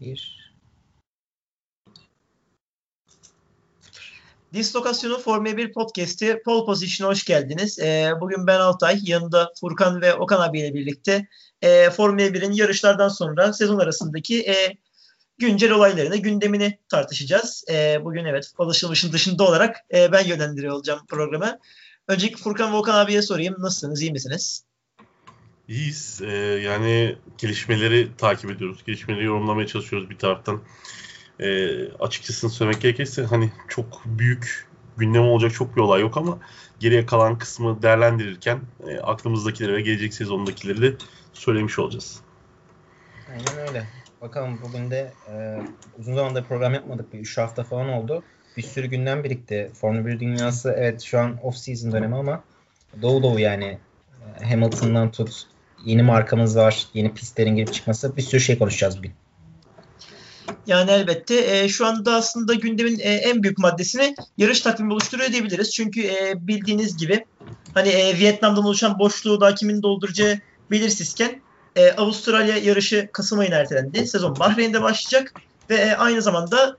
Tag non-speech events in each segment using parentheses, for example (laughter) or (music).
Bir. Dislokasyonu Formula 1 Podcast'i Pole Position'a hoş geldiniz. Ee, bugün ben Altay, yanında Furkan ve Okan abiyle birlikte e, Formula 1'in yarışlardan sonra sezon arasındaki e, güncel olaylarını, gündemini tartışacağız. E, bugün evet alışılmışın dışında olarak e, ben yönlendiriyor olacağım programı. Öncelikle Furkan ve Okan abiye sorayım. Nasılsınız, iyi misiniz? İyiyiz. Ee, yani gelişmeleri takip ediyoruz. Gelişmeleri yorumlamaya çalışıyoruz bir taraftan. Ee, açıkçası söylemek gerekirse hani çok büyük gündem olacak çok bir olay yok ama geriye kalan kısmı değerlendirirken e, aklımızdakileri ve gelecek sezondakileri de söylemiş olacağız. Aynen öyle. Bakalım bugün de e, uzun zamandır program yapmadık. Bir 3 hafta falan oldu. Bir sürü gündem birikti. Formula 1 dünyası evet şu an off season dönemi ama doğu doğu yani e, Hamilton'dan tut yeni markamız var. Yeni pistlerin girip çıkması. Bir sürü şey konuşacağız bugün. Yani elbette e, şu anda aslında gündemin e, en büyük maddesini yarış takvimi oluşturuyor diyebiliriz. Çünkü e, bildiğiniz gibi hani e, Vietnam'dan oluşan boşluğu da kimin dolduracağı belirsizken e, Avustralya yarışı Kasım ayına ertelendi. Sezon Bahreyn'de başlayacak ve e, aynı zamanda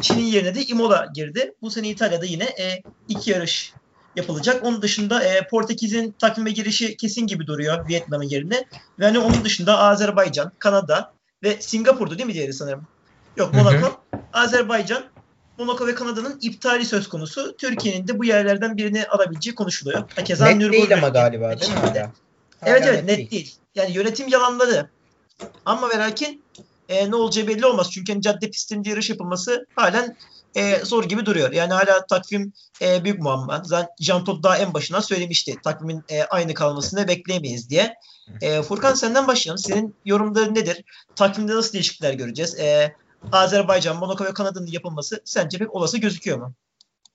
Çin'in yerine de Imola girdi. Bu sene İtalya'da yine e, iki yarış yapılacak. Onun dışında e, Portekiz'in takvime girişi kesin gibi duruyor Vietnam'ın yerine. Ve hani onun dışında Azerbaycan, Kanada ve Singapur'du değil mi diğeri sanırım? Yok Monaco, hı hı. Azerbaycan, Monaco ve Kanada'nın iptali söz konusu. Türkiye'nin de bu yerlerden birini alabileceği konuşuluyor. Hakeza net Nürburgring değil ama galiba değil mi? Hala? Evet evet net, net değil. değil. Yani yönetim yalanladı. Ama ve lakin e, ne olacağı belli olmaz. Çünkü hani cadde pistinde yarış yapılması halen e, zor gibi duruyor. Yani hala takvim e, büyük muamma. Zaten Jean Todt daha en başına söylemişti. Takvimin e, aynı kalmasını bekleyemeyiz diye. E, Furkan senden başlayalım. Senin yorumların nedir? Takvimde nasıl değişiklikler göreceğiz? E, Azerbaycan, Monaco ve Kanada'nın yapılması sence pek olası gözüküyor mu?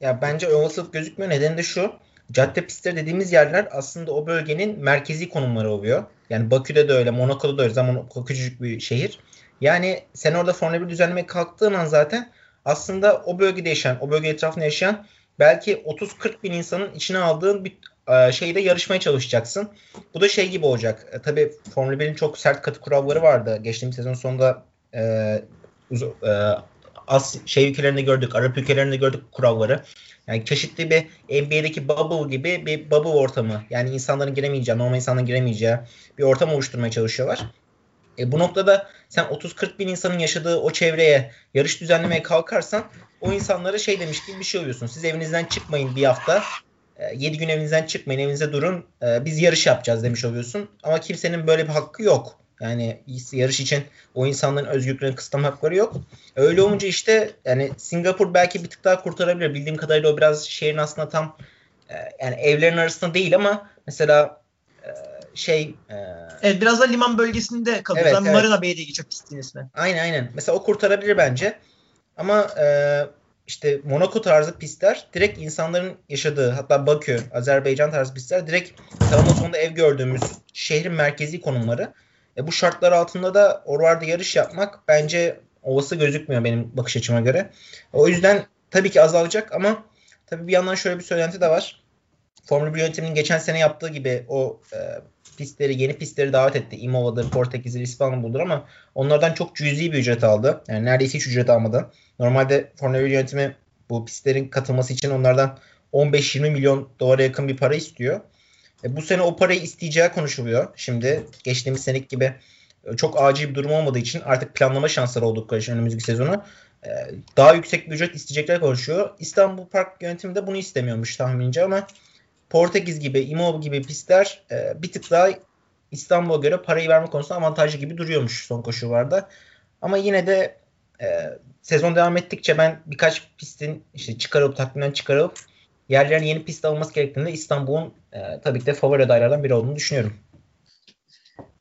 Ya bence olasılık gözükmüyor. Nedeni de şu. Cadde pistleri dediğimiz yerler aslında o bölgenin merkezi konumları oluyor. Yani Bakü'de de öyle, Monaco'da da öyle. Zaman küçücük bir şehir. Yani sen orada Formula 1 düzenlemeye kalktığın an zaten aslında o bölgede yaşayan, o bölge etrafında yaşayan belki 30-40 bin insanın içine aldığın bir e, şeyde yarışmaya çalışacaksın. Bu da şey gibi olacak. E, tabii Formula 1'in çok sert katı kuralları vardı. Geçtiğimiz sezon sonunda e, uz, e, As şey ülkelerinde gördük, Arap ülkelerinde gördük kuralları. Yani çeşitli bir NBA'deki bubble gibi bir bubble ortamı. Yani insanların giremeyeceği, normal insanların giremeyeceği bir ortam oluşturmaya çalışıyorlar. E, bu noktada sen 30-40 bin insanın yaşadığı o çevreye yarış düzenlemeye kalkarsan o insanlara şey demiş gibi bir şey oluyorsun. Siz evinizden çıkmayın bir hafta. E, 7 gün evinizden çıkmayın, evinize durun. E, biz yarış yapacağız demiş oluyorsun. Ama kimsenin böyle bir hakkı yok. Yani yarış için o insanların özgürlüklerini kısıtlama hakları yok. Öyle olunca işte yani Singapur belki bir tık daha kurtarabilir. Bildiğim kadarıyla o biraz şehrin aslında tam e, yani evlerin arasında değil ama mesela şey e, Evet biraz da liman bölgesinde kalıyor. Evet, evet. Marina Bay'de geçiyor pistin ismi. Aynen aynen. Mesela o kurtarabilir bence. Ama e, işte Monaco tarzı pistler direkt insanların yaşadığı hatta Bakü, Azerbaycan tarzı pistler direkt sağında sonunda ev gördüğümüz şehrin merkezi konumları. E bu şartlar altında da oralarda yarış yapmak bence olası gözükmüyor benim bakış açıma göre. O yüzden tabii ki azalacak ama tabii bir yandan şöyle bir söylenti de var. Formula 1 yönetiminin geçen sene yaptığı gibi o e, pistleri, yeni pistleri davet etti. Imola'dır, Portekiz'dir, İstanbul'dur ama onlardan çok cüzi bir ücret aldı. Yani neredeyse hiç ücret almadı. Normalde Formula 1 yönetimi bu pistlerin katılması için onlardan 15-20 milyon dolara yakın bir para istiyor. E, bu sene o parayı isteyeceği konuşuluyor. Şimdi geçtiğimiz senek gibi e, çok acil bir durum olmadığı için artık planlama şansları oldukları için önümüzdeki sezonu e, daha yüksek bir ücret isteyecekler konuşuyor. İstanbul Park yönetimi de bunu istemiyormuş tahminimce ama Portekiz gibi, Imo gibi pistler e, bir tık daha İstanbul'a göre parayı verme konusunda avantajlı gibi duruyormuş son koşullarda. Ama yine de e, sezon devam ettikçe ben birkaç pistin işte çıkarılıp takvimden çıkarılıp yerlerine yeni pist alınması gerektiğinde İstanbul'un e, tabii ki de favori adaylardan biri olduğunu düşünüyorum.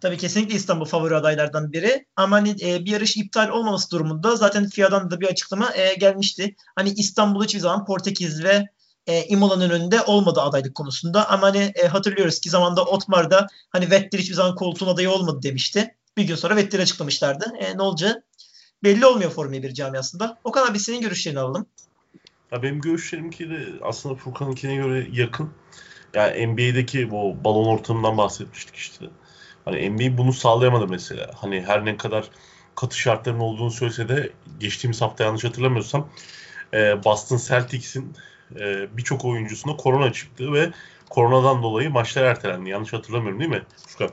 Tabii kesinlikle İstanbul favori adaylardan biri. Ama hani e, bir yarış iptal olmaması durumunda zaten FIA'dan da bir açıklama e, gelmişti. Hani İstanbul hiçbir zaman Portekiz ve e, Imola'nın önünde olmadı adaylık konusunda. Ama hani e, hatırlıyoruz ki zamanda Otmar'da hani Vettel hiçbir zaman koltuğun adayı olmadı demişti. Bir gün sonra Vettel açıklamışlardı. E, ne olacağı belli olmuyor Formula 1 camiasında. O kadar biz senin görüşlerini alalım. Ya benim görüşlerimki de aslında Furkan'ınkine göre yakın. Yani NBA'deki bu balon ortamından bahsetmiştik işte. Hani NBA bunu sağlayamadı mesela. Hani her ne kadar katı şartların olduğunu söylese de geçtiğimiz hafta yanlış hatırlamıyorsam e, Boston Celtics'in e, birçok oyuncusunda korona çıktı ve koronadan dolayı maçlar ertelendi. Yanlış hatırlamıyorum değil mi Furkan?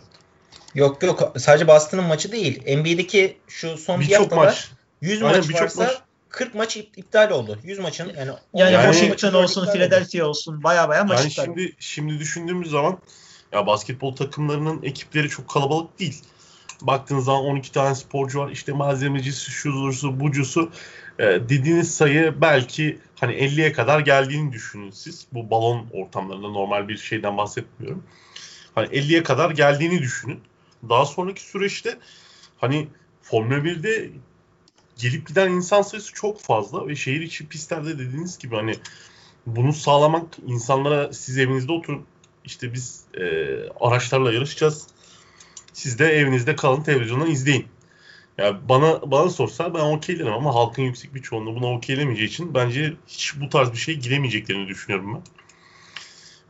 Yok yok sadece Boston'ın maçı değil. NBA'deki şu son bir, bir haftada maç. 100 Aynen, maç varsa maç. 40 maç iptal oldu. 100 maçın yani yani, yani Washington olsun, Philadelphia olsun baya baya maç yani iptal. şimdi şimdi düşündüğümüz zaman ya basketbol takımlarının ekipleri çok kalabalık değil. Baktığınız zaman 12 tane sporcu var. İşte malzemecisi, şuzusu, bucusu. Ee, dediğiniz sayı belki hani 50'ye kadar geldiğini düşünün siz. Bu balon ortamlarında normal bir şeyden bahsetmiyorum. Hani 50'ye kadar geldiğini düşünün. Daha sonraki süreçte hani Formula 1'de gelip giden insan sayısı çok fazla ve şehir içi pistlerde dediğiniz gibi hani bunu sağlamak insanlara siz evinizde oturup işte biz e, araçlarla yarışacağız. Siz de evinizde kalın televizyondan izleyin. Yani bana bana sorsa ben okeylerim ama halkın yüksek bir çoğunluğu buna okeylemeyeceği için bence hiç bu tarz bir şey giremeyeceklerini düşünüyorum ben.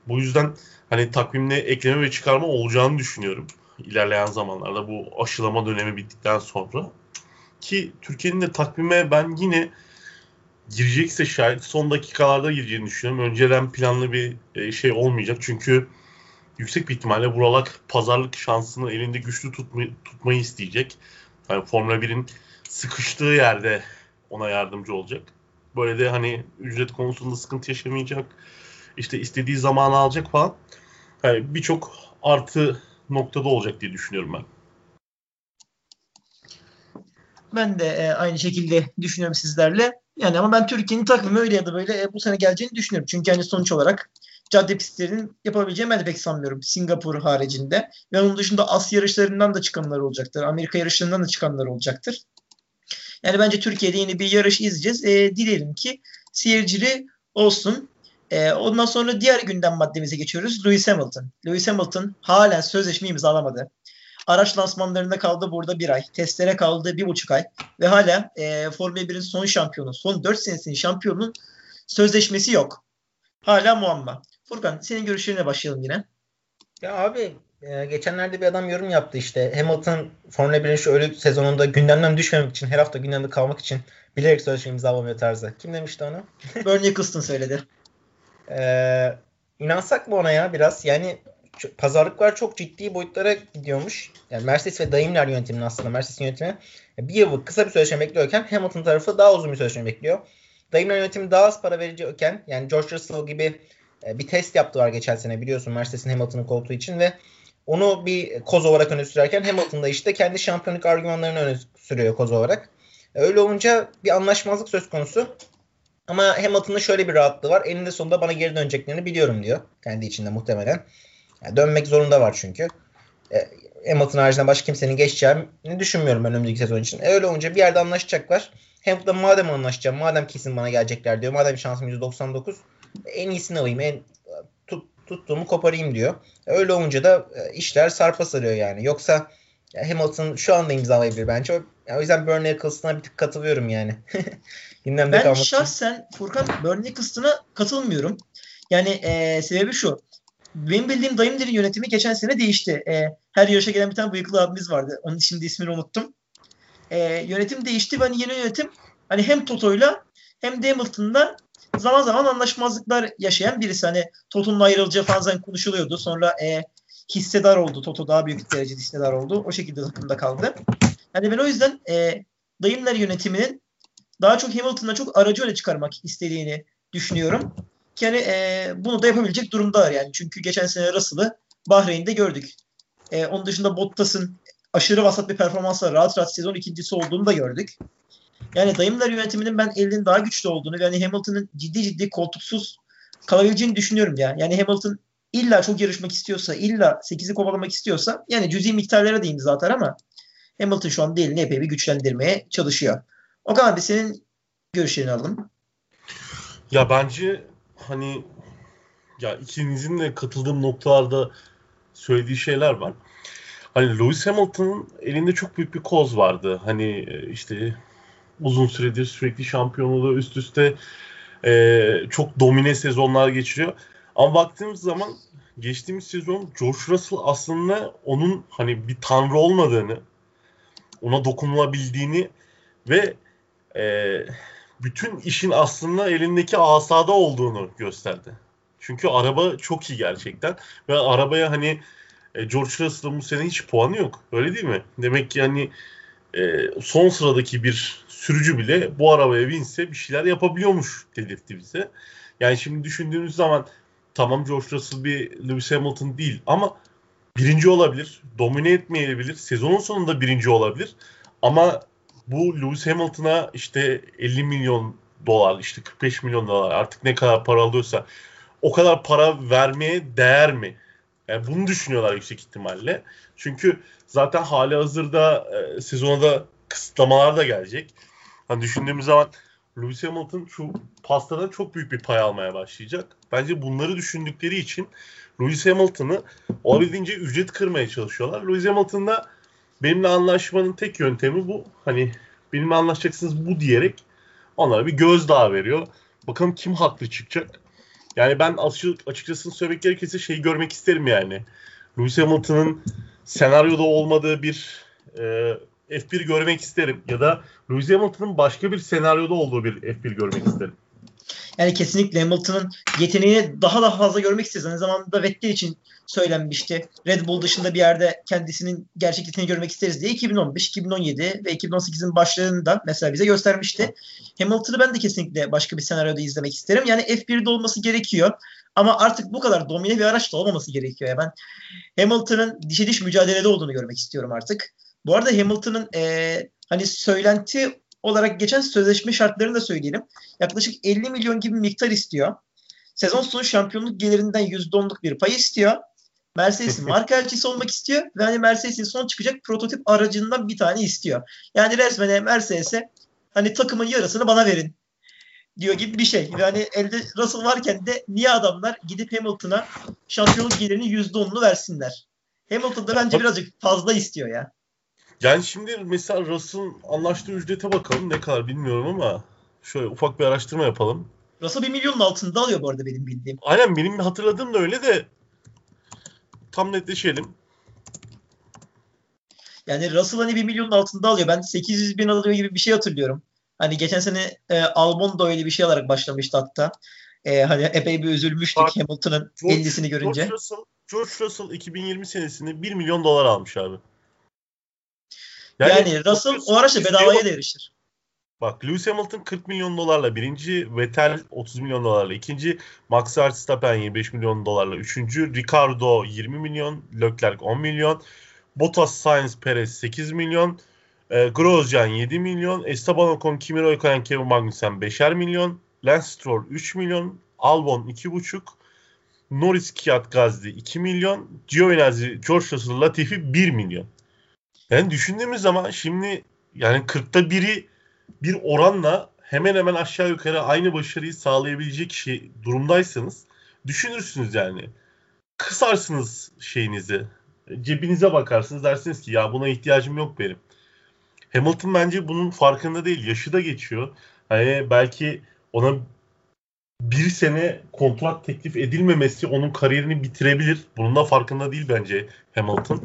Bu yüzden hani takvimde ekleme ve çıkarma olacağını düşünüyorum. ilerleyen zamanlarda bu aşılama dönemi bittikten sonra. Ki Türkiye'nin de takvime ben yine girecekse şayet son dakikalarda gireceğini düşünüyorum. Önceden planlı bir e, şey olmayacak. Çünkü yüksek bir ihtimalle Vuralak pazarlık şansını elinde güçlü tutma, tutmayı isteyecek. Yani Formula 1'in sıkıştığı yerde ona yardımcı olacak. Böyle de hani ücret konusunda sıkıntı yaşamayacak. İşte istediği zamanı alacak falan. Yani birçok artı noktada olacak diye düşünüyorum ben. Ben de e, aynı şekilde düşünüyorum sizlerle. Yani ama ben Türkiye'nin takvimi öyle ya da böyle e, bu sene geleceğini düşünüyorum. Çünkü hani sonuç olarak cadde pistlerinin yapabileceğini ben de pek sanmıyorum. Singapur haricinde. Ve onun dışında Asya yarışlarından da çıkanlar olacaktır. Amerika yarışlarından da çıkanlar olacaktır. Yani bence Türkiye'de yeni bir yarış izleyeceğiz. E, dileyelim ki seyircili olsun. E, ondan sonra diğer gündem maddemize geçiyoruz. Lewis Hamilton. Lewis Hamilton halen sözleşme imzalamadı. Araç lansmanlarında kaldı burada bir ay. Testlere kaldı bir buçuk ay. Ve hala e, Formula 1'in son şampiyonu, son 4 senesinin şampiyonunun sözleşmesi yok. Hala muamma. Furkan senin görüşlerine başlayalım yine. Ya abi e, geçenlerde bir adam yorum yaptı işte Hamilton Formula 1'in şu ölü sezonunda gündemden düşmemek için her hafta gündemde kalmak için bilerek sözleşme imzalamıyor tarzı. Kim demişti onu? (laughs) Bernie Eccleston söyledi. Ee, inansak mı ona ya biraz? Yani pazarlıklar çok ciddi boyutlara gidiyormuş. Yani Mercedes ve Daimler yönetiminin aslında Mercedes yönetimi bir yıl kısa bir sözleşme bekliyorken Hamilton tarafı daha uzun bir sözleşme bekliyor. Daimler yönetimi daha az para verecekken yani George Russell gibi e, bir test yaptılar geçen sene biliyorsun Mercedes'in Hamilton'ın koltuğu için ve onu bir koz olarak öne sürerken Hamilton da işte kendi şampiyonluk argümanlarını öne sürüyor koz olarak. E, öyle olunca bir anlaşmazlık söz konusu. Ama Hamilton'ın şöyle bir rahatlığı var. Eninde sonunda bana geri döneceklerini biliyorum diyor. Kendi içinde muhtemelen. Yani dönmek zorunda var çünkü. E, Hamilton haricinde başka kimsenin geçeceğini düşünmüyorum önümüzdeki sezon için. E, öyle olunca bir yerde anlaşacaklar. Hamilton madem anlaşacağım, madem kesin bana gelecekler diyor. Madem şansım %99 en iyisini alayım. En tut, tuttuğumu koparayım diyor. Öyle olunca da e, işler sarpa sarıyor yani. Yoksa Hamilton şu anda imzalayabilir bence. O, o yüzden Bernie Eccleston'a bir tık katılıyorum yani. (laughs) ben şahsen Furkan Bernie Eccleston'a katılmıyorum. Yani e, sebebi şu. Benim bildiğim Dayımder'in yönetimi geçen sene değişti. E, her yarışa gelen bir tane bıyıklı abimiz vardı. Onun şimdi ismini unuttum. E, yönetim değişti ve hani yeni yönetim hani hem Toto'yla hem de Hamilton'la zaman zaman anlaşmazlıklar yaşayan birisi. Hani Toto'nun ayrılacağı falan konuşuluyordu. Sonra e, hissedar oldu. Toto daha büyük derecede hissedar oldu. O şekilde takımda kaldı. Yani ben o yüzden e, Dayımlar yönetiminin daha çok Hamilton'la çok aracı öne çıkarmak istediğini düşünüyorum. Yani e, bunu da yapabilecek durumdalar yani. Çünkü geçen sene Russell'ı Bahreyn'de gördük. E, onun dışında Bottas'ın aşırı vasat bir performansla rahat rahat sezon ikincisi olduğunu da gördük. Yani Dayımlar yönetiminin ben elinin daha güçlü olduğunu yani Hamilton'ın ciddi ciddi koltuksuz kalabileceğini düşünüyorum ya. Yani Hamilton illa çok yarışmak istiyorsa, illa 8'i kovalamak istiyorsa yani cüzi miktarlara da imza atar ama Hamilton şu an elini epey bir güçlendirmeye çalışıyor. O kadar bir senin görüşlerini alalım. Ya bence hani ya ikinizin de katıldığım noktalarda söylediği şeyler var. Hani Lewis Hamilton'ın elinde çok büyük bir koz vardı. Hani e, işte uzun süredir sürekli şampiyonluğu üst üste e, çok domine sezonlar geçiriyor. Ama baktığımız zaman geçtiğimiz sezon George Russell aslında onun hani bir tanrı olmadığını ona dokunulabildiğini ve e, bütün işin aslında elindeki asada olduğunu gösterdi. Çünkü araba çok iyi gerçekten ve arabaya hani e, George Russell'ın bu sene hiç puanı yok. Öyle değil mi? Demek ki hani e, son sıradaki bir sürücü bile bu arabaya binse bir şeyler yapabiliyormuş dedirtti bize. Yani şimdi düşündüğünüz zaman tamam George Russell bir Lewis Hamilton değil ama birinci olabilir. Domine etmeyebilir. Sezonun sonunda birinci olabilir. Ama bu Lewis Hamilton'a işte 50 milyon dolar işte 45 milyon dolar artık ne kadar para alıyorsa o kadar para vermeye değer mi? Yani bunu düşünüyorlar yüksek ihtimalle. Çünkü zaten hali hazırda e, sezona kısıtlamalar da gelecek. Hani düşündüğümüz zaman Lewis Hamilton şu pastadan çok büyük bir pay almaya başlayacak. Bence bunları düşündükleri için Lewis Hamilton'ı olabildiğince ücret kırmaya çalışıyorlar. Lewis Hamilton'da benimle anlaşmanın tek yöntemi bu. Hani benimle anlaşacaksınız bu diyerek onlara bir gözdağı veriyor. Bakalım kim haklı çıkacak. Yani ben açık, açıkçası söylemek gerekirse şeyi görmek isterim yani. Lewis Hamilton'ın senaryoda olmadığı bir e, F1 görmek isterim. Ya da Lewis Hamilton'ın başka bir senaryoda olduğu bir F1 görmek isterim. Yani kesinlikle Hamilton'ın yeteneğini daha da fazla görmek isteriz. Aynı zamanda Vettel için söylenmişti. Red Bull dışında bir yerde kendisinin gerçek yeteneğini görmek isteriz diye 2015, 2017 ve 2018'in başlarında mesela bize göstermişti. Hamilton'ı ben de kesinlikle başka bir senaryoda izlemek isterim. Yani F1'de olması gerekiyor. Ama artık bu kadar domine bir araç da olmaması gerekiyor. Yani ben Hamilton'ın dişe diş mücadelede olduğunu görmek istiyorum artık. Bu arada Hamilton'ın e, hani söylenti olarak geçen sözleşme şartlarını da söyleyelim. Yaklaşık 50 milyon gibi miktar istiyor. Sezon sonu şampiyonluk gelirinden %10'luk bir pay istiyor. Mercedes'in (laughs) marka elçisi olmak istiyor ve hani Mercedes'in son çıkacak prototip aracından bir tane istiyor. Yani resmen Mercedes'e hani takımın yarısını bana verin diyor gibi bir şey. Yani elde Russell varken de niye adamlar gidip Hamilton'a şampiyonluk gelirinin %10'unu versinler? Hamilton da bence birazcık fazla istiyor ya. Yani şimdi mesela Russell'ın anlaştığı ücrete bakalım. Ne kadar bilmiyorum ama şöyle ufak bir araştırma yapalım. Russell 1 milyonun altında alıyor bu arada benim bildiğim. Aynen benim hatırladığım da öyle de tam netleşelim. Yani Russell hani 1 milyonun altında alıyor. Ben 800 bin alıyor gibi bir şey hatırlıyorum. Hani geçen sene e, Albon da öyle bir şey alarak başlamıştı hatta. E, hani epey bir üzülmüştük Bak, Hamilton'ın 50'sini görünce. George Russell, George Russell 2020 senesinde 1 milyon dolar almış abi. Yani, yani Russell o araçla bedavaya da yarışır. Bak Lewis Hamilton 40 milyon dolarla birinci, Vettel 30 milyon dolarla ikinci, Max Verstappen 25 milyon dolarla üçüncü, Ricardo 20 milyon, Leclerc 10 milyon, Bottas Sainz Perez 8 milyon, e, Grosjean 7 milyon, Esteban Ocon, Kimi Raikkonen, Kevin Magnussen 5'er milyon, Lance Stroll 3 milyon, Albon 2,5, Norris Kiat Gazdi 2 milyon, Giovinazzi, George Russell Latifi 1 milyon. Yani düşündüğümüz zaman şimdi yani 40'ta biri bir oranla hemen hemen aşağı yukarı aynı başarıyı sağlayabilecek şey durumdaysanız düşünürsünüz yani. Kısarsınız şeyinizi. Cebinize bakarsınız dersiniz ki ya buna ihtiyacım yok benim. Hamilton bence bunun farkında değil. Yaşı da geçiyor. Hani belki ona bir sene kontrat teklif edilmemesi onun kariyerini bitirebilir. Bunun da farkında değil bence Hamilton.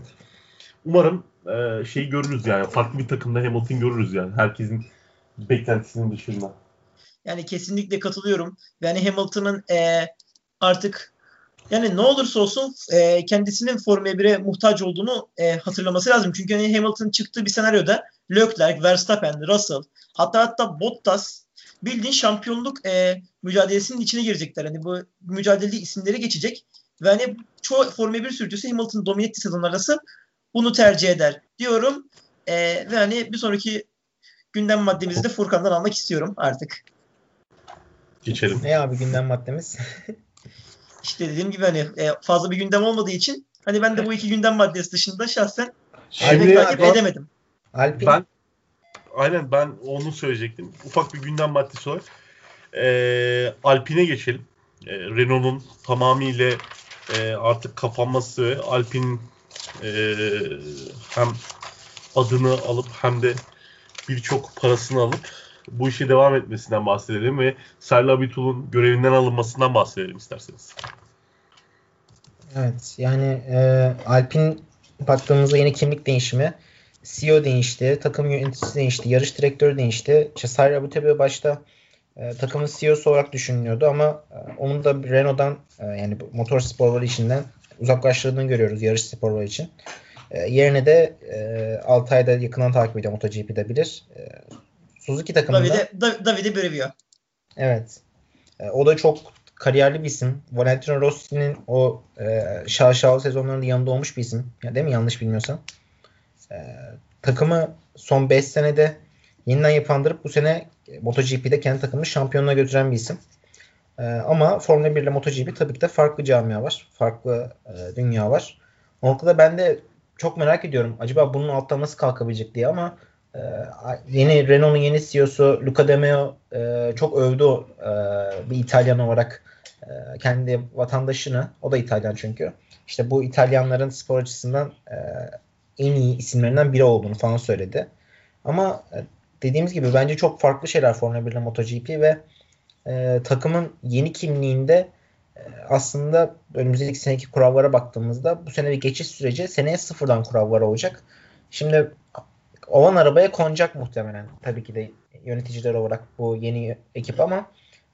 Umarım e, şey görürüz yani. Farklı bir takımda Hamilton görürüz yani. Herkesin beklentisinin dışında. Yani kesinlikle katılıyorum. Yani Hamilton'ın e, artık yani ne olursa olsun e, kendisinin Formula 1'e muhtaç olduğunu e, hatırlaması lazım. Çünkü hani Hamilton çıktığı bir senaryoda Leclerc, Verstappen, Russell hatta hatta Bottas bildiğin şampiyonluk e, mücadelesinin içine girecekler. Hani bu mücadelede isimleri geçecek. Ve hani çoğu Formula 1 sürücüsü Hamilton domine ettiği sezon bunu tercih eder diyorum. E, ve hani bir sonraki gündem maddemizi de Furkan'dan almak istiyorum artık. Geçelim. Ne abi gündem maddemiz? (laughs) İşte dediğim gibi hani e, fazla bir gündem olmadığı için hani ben de bu iki gündem maddesi dışında şahsen Şimdi takip ben, edemedim. Alpin. Ben aynen ben onu söyleyecektim. Ufak bir gündem maddesi olarak. E, Alpine geçelim. E, Renault'un tamamıyla e, artık kapanması, Alpin e, hem adını alıp hem de birçok parasını alıp bu işe devam etmesinden bahsedelim ve Serla Abitul'un görevinden alınmasından bahsedelim isterseniz. Evet yani e, Alpin baktığımızda yeni kimlik değişimi CEO değişti, takım yöneticisi değişti, yarış direktörü değişti. İşte Sayra Abutebi başta e, takımın CEO'su olarak düşünülüyordu ama e, onun da Renault'dan e, yani motor sporları işinden uzaklaştırdığını görüyoruz yarış sporları için. E, yerine de e, 6 ayda yakından takip ediyor MotoGP'de bilir. E, Suzuki takımında. Davide, da, Davide Brevio. Evet. E, o da çok kariyerli bir isim. Valentino Rossi'nin o e, şaşalı sezonlarında yanında olmuş bir isim. Ya, değil mi? Yanlış bilmiyorsam. E, takımı son 5 senede yeniden yapandırıp bu sene MotoGP'de kendi takımını şampiyonluğa götüren bir isim. E, ama Formula 1 ile MotoGP tabii ki de farklı camia var. Farklı e, dünya var. O noktada ben de çok merak ediyorum. Acaba bunun alttan nasıl kalkabilecek diye ama e, yeni Renault'un yeni CEO'su Luca De Meo e, çok övdü e, bir İtalyan olarak e, kendi vatandaşını. O da İtalyan çünkü. İşte bu İtalyanların spor açısından e, en iyi isimlerinden biri olduğunu falan söyledi. Ama e, dediğimiz gibi bence çok farklı şeyler Formula 1 ile MotoGP ve e, takımın yeni kimliğinde e, aslında önümüzdeki seneki kurallara baktığımızda bu sene bir geçiş süreci seneye sıfırdan kurallar olacak. Şimdi olan arabaya konacak muhtemelen tabii ki de yöneticiler olarak bu yeni ekip ama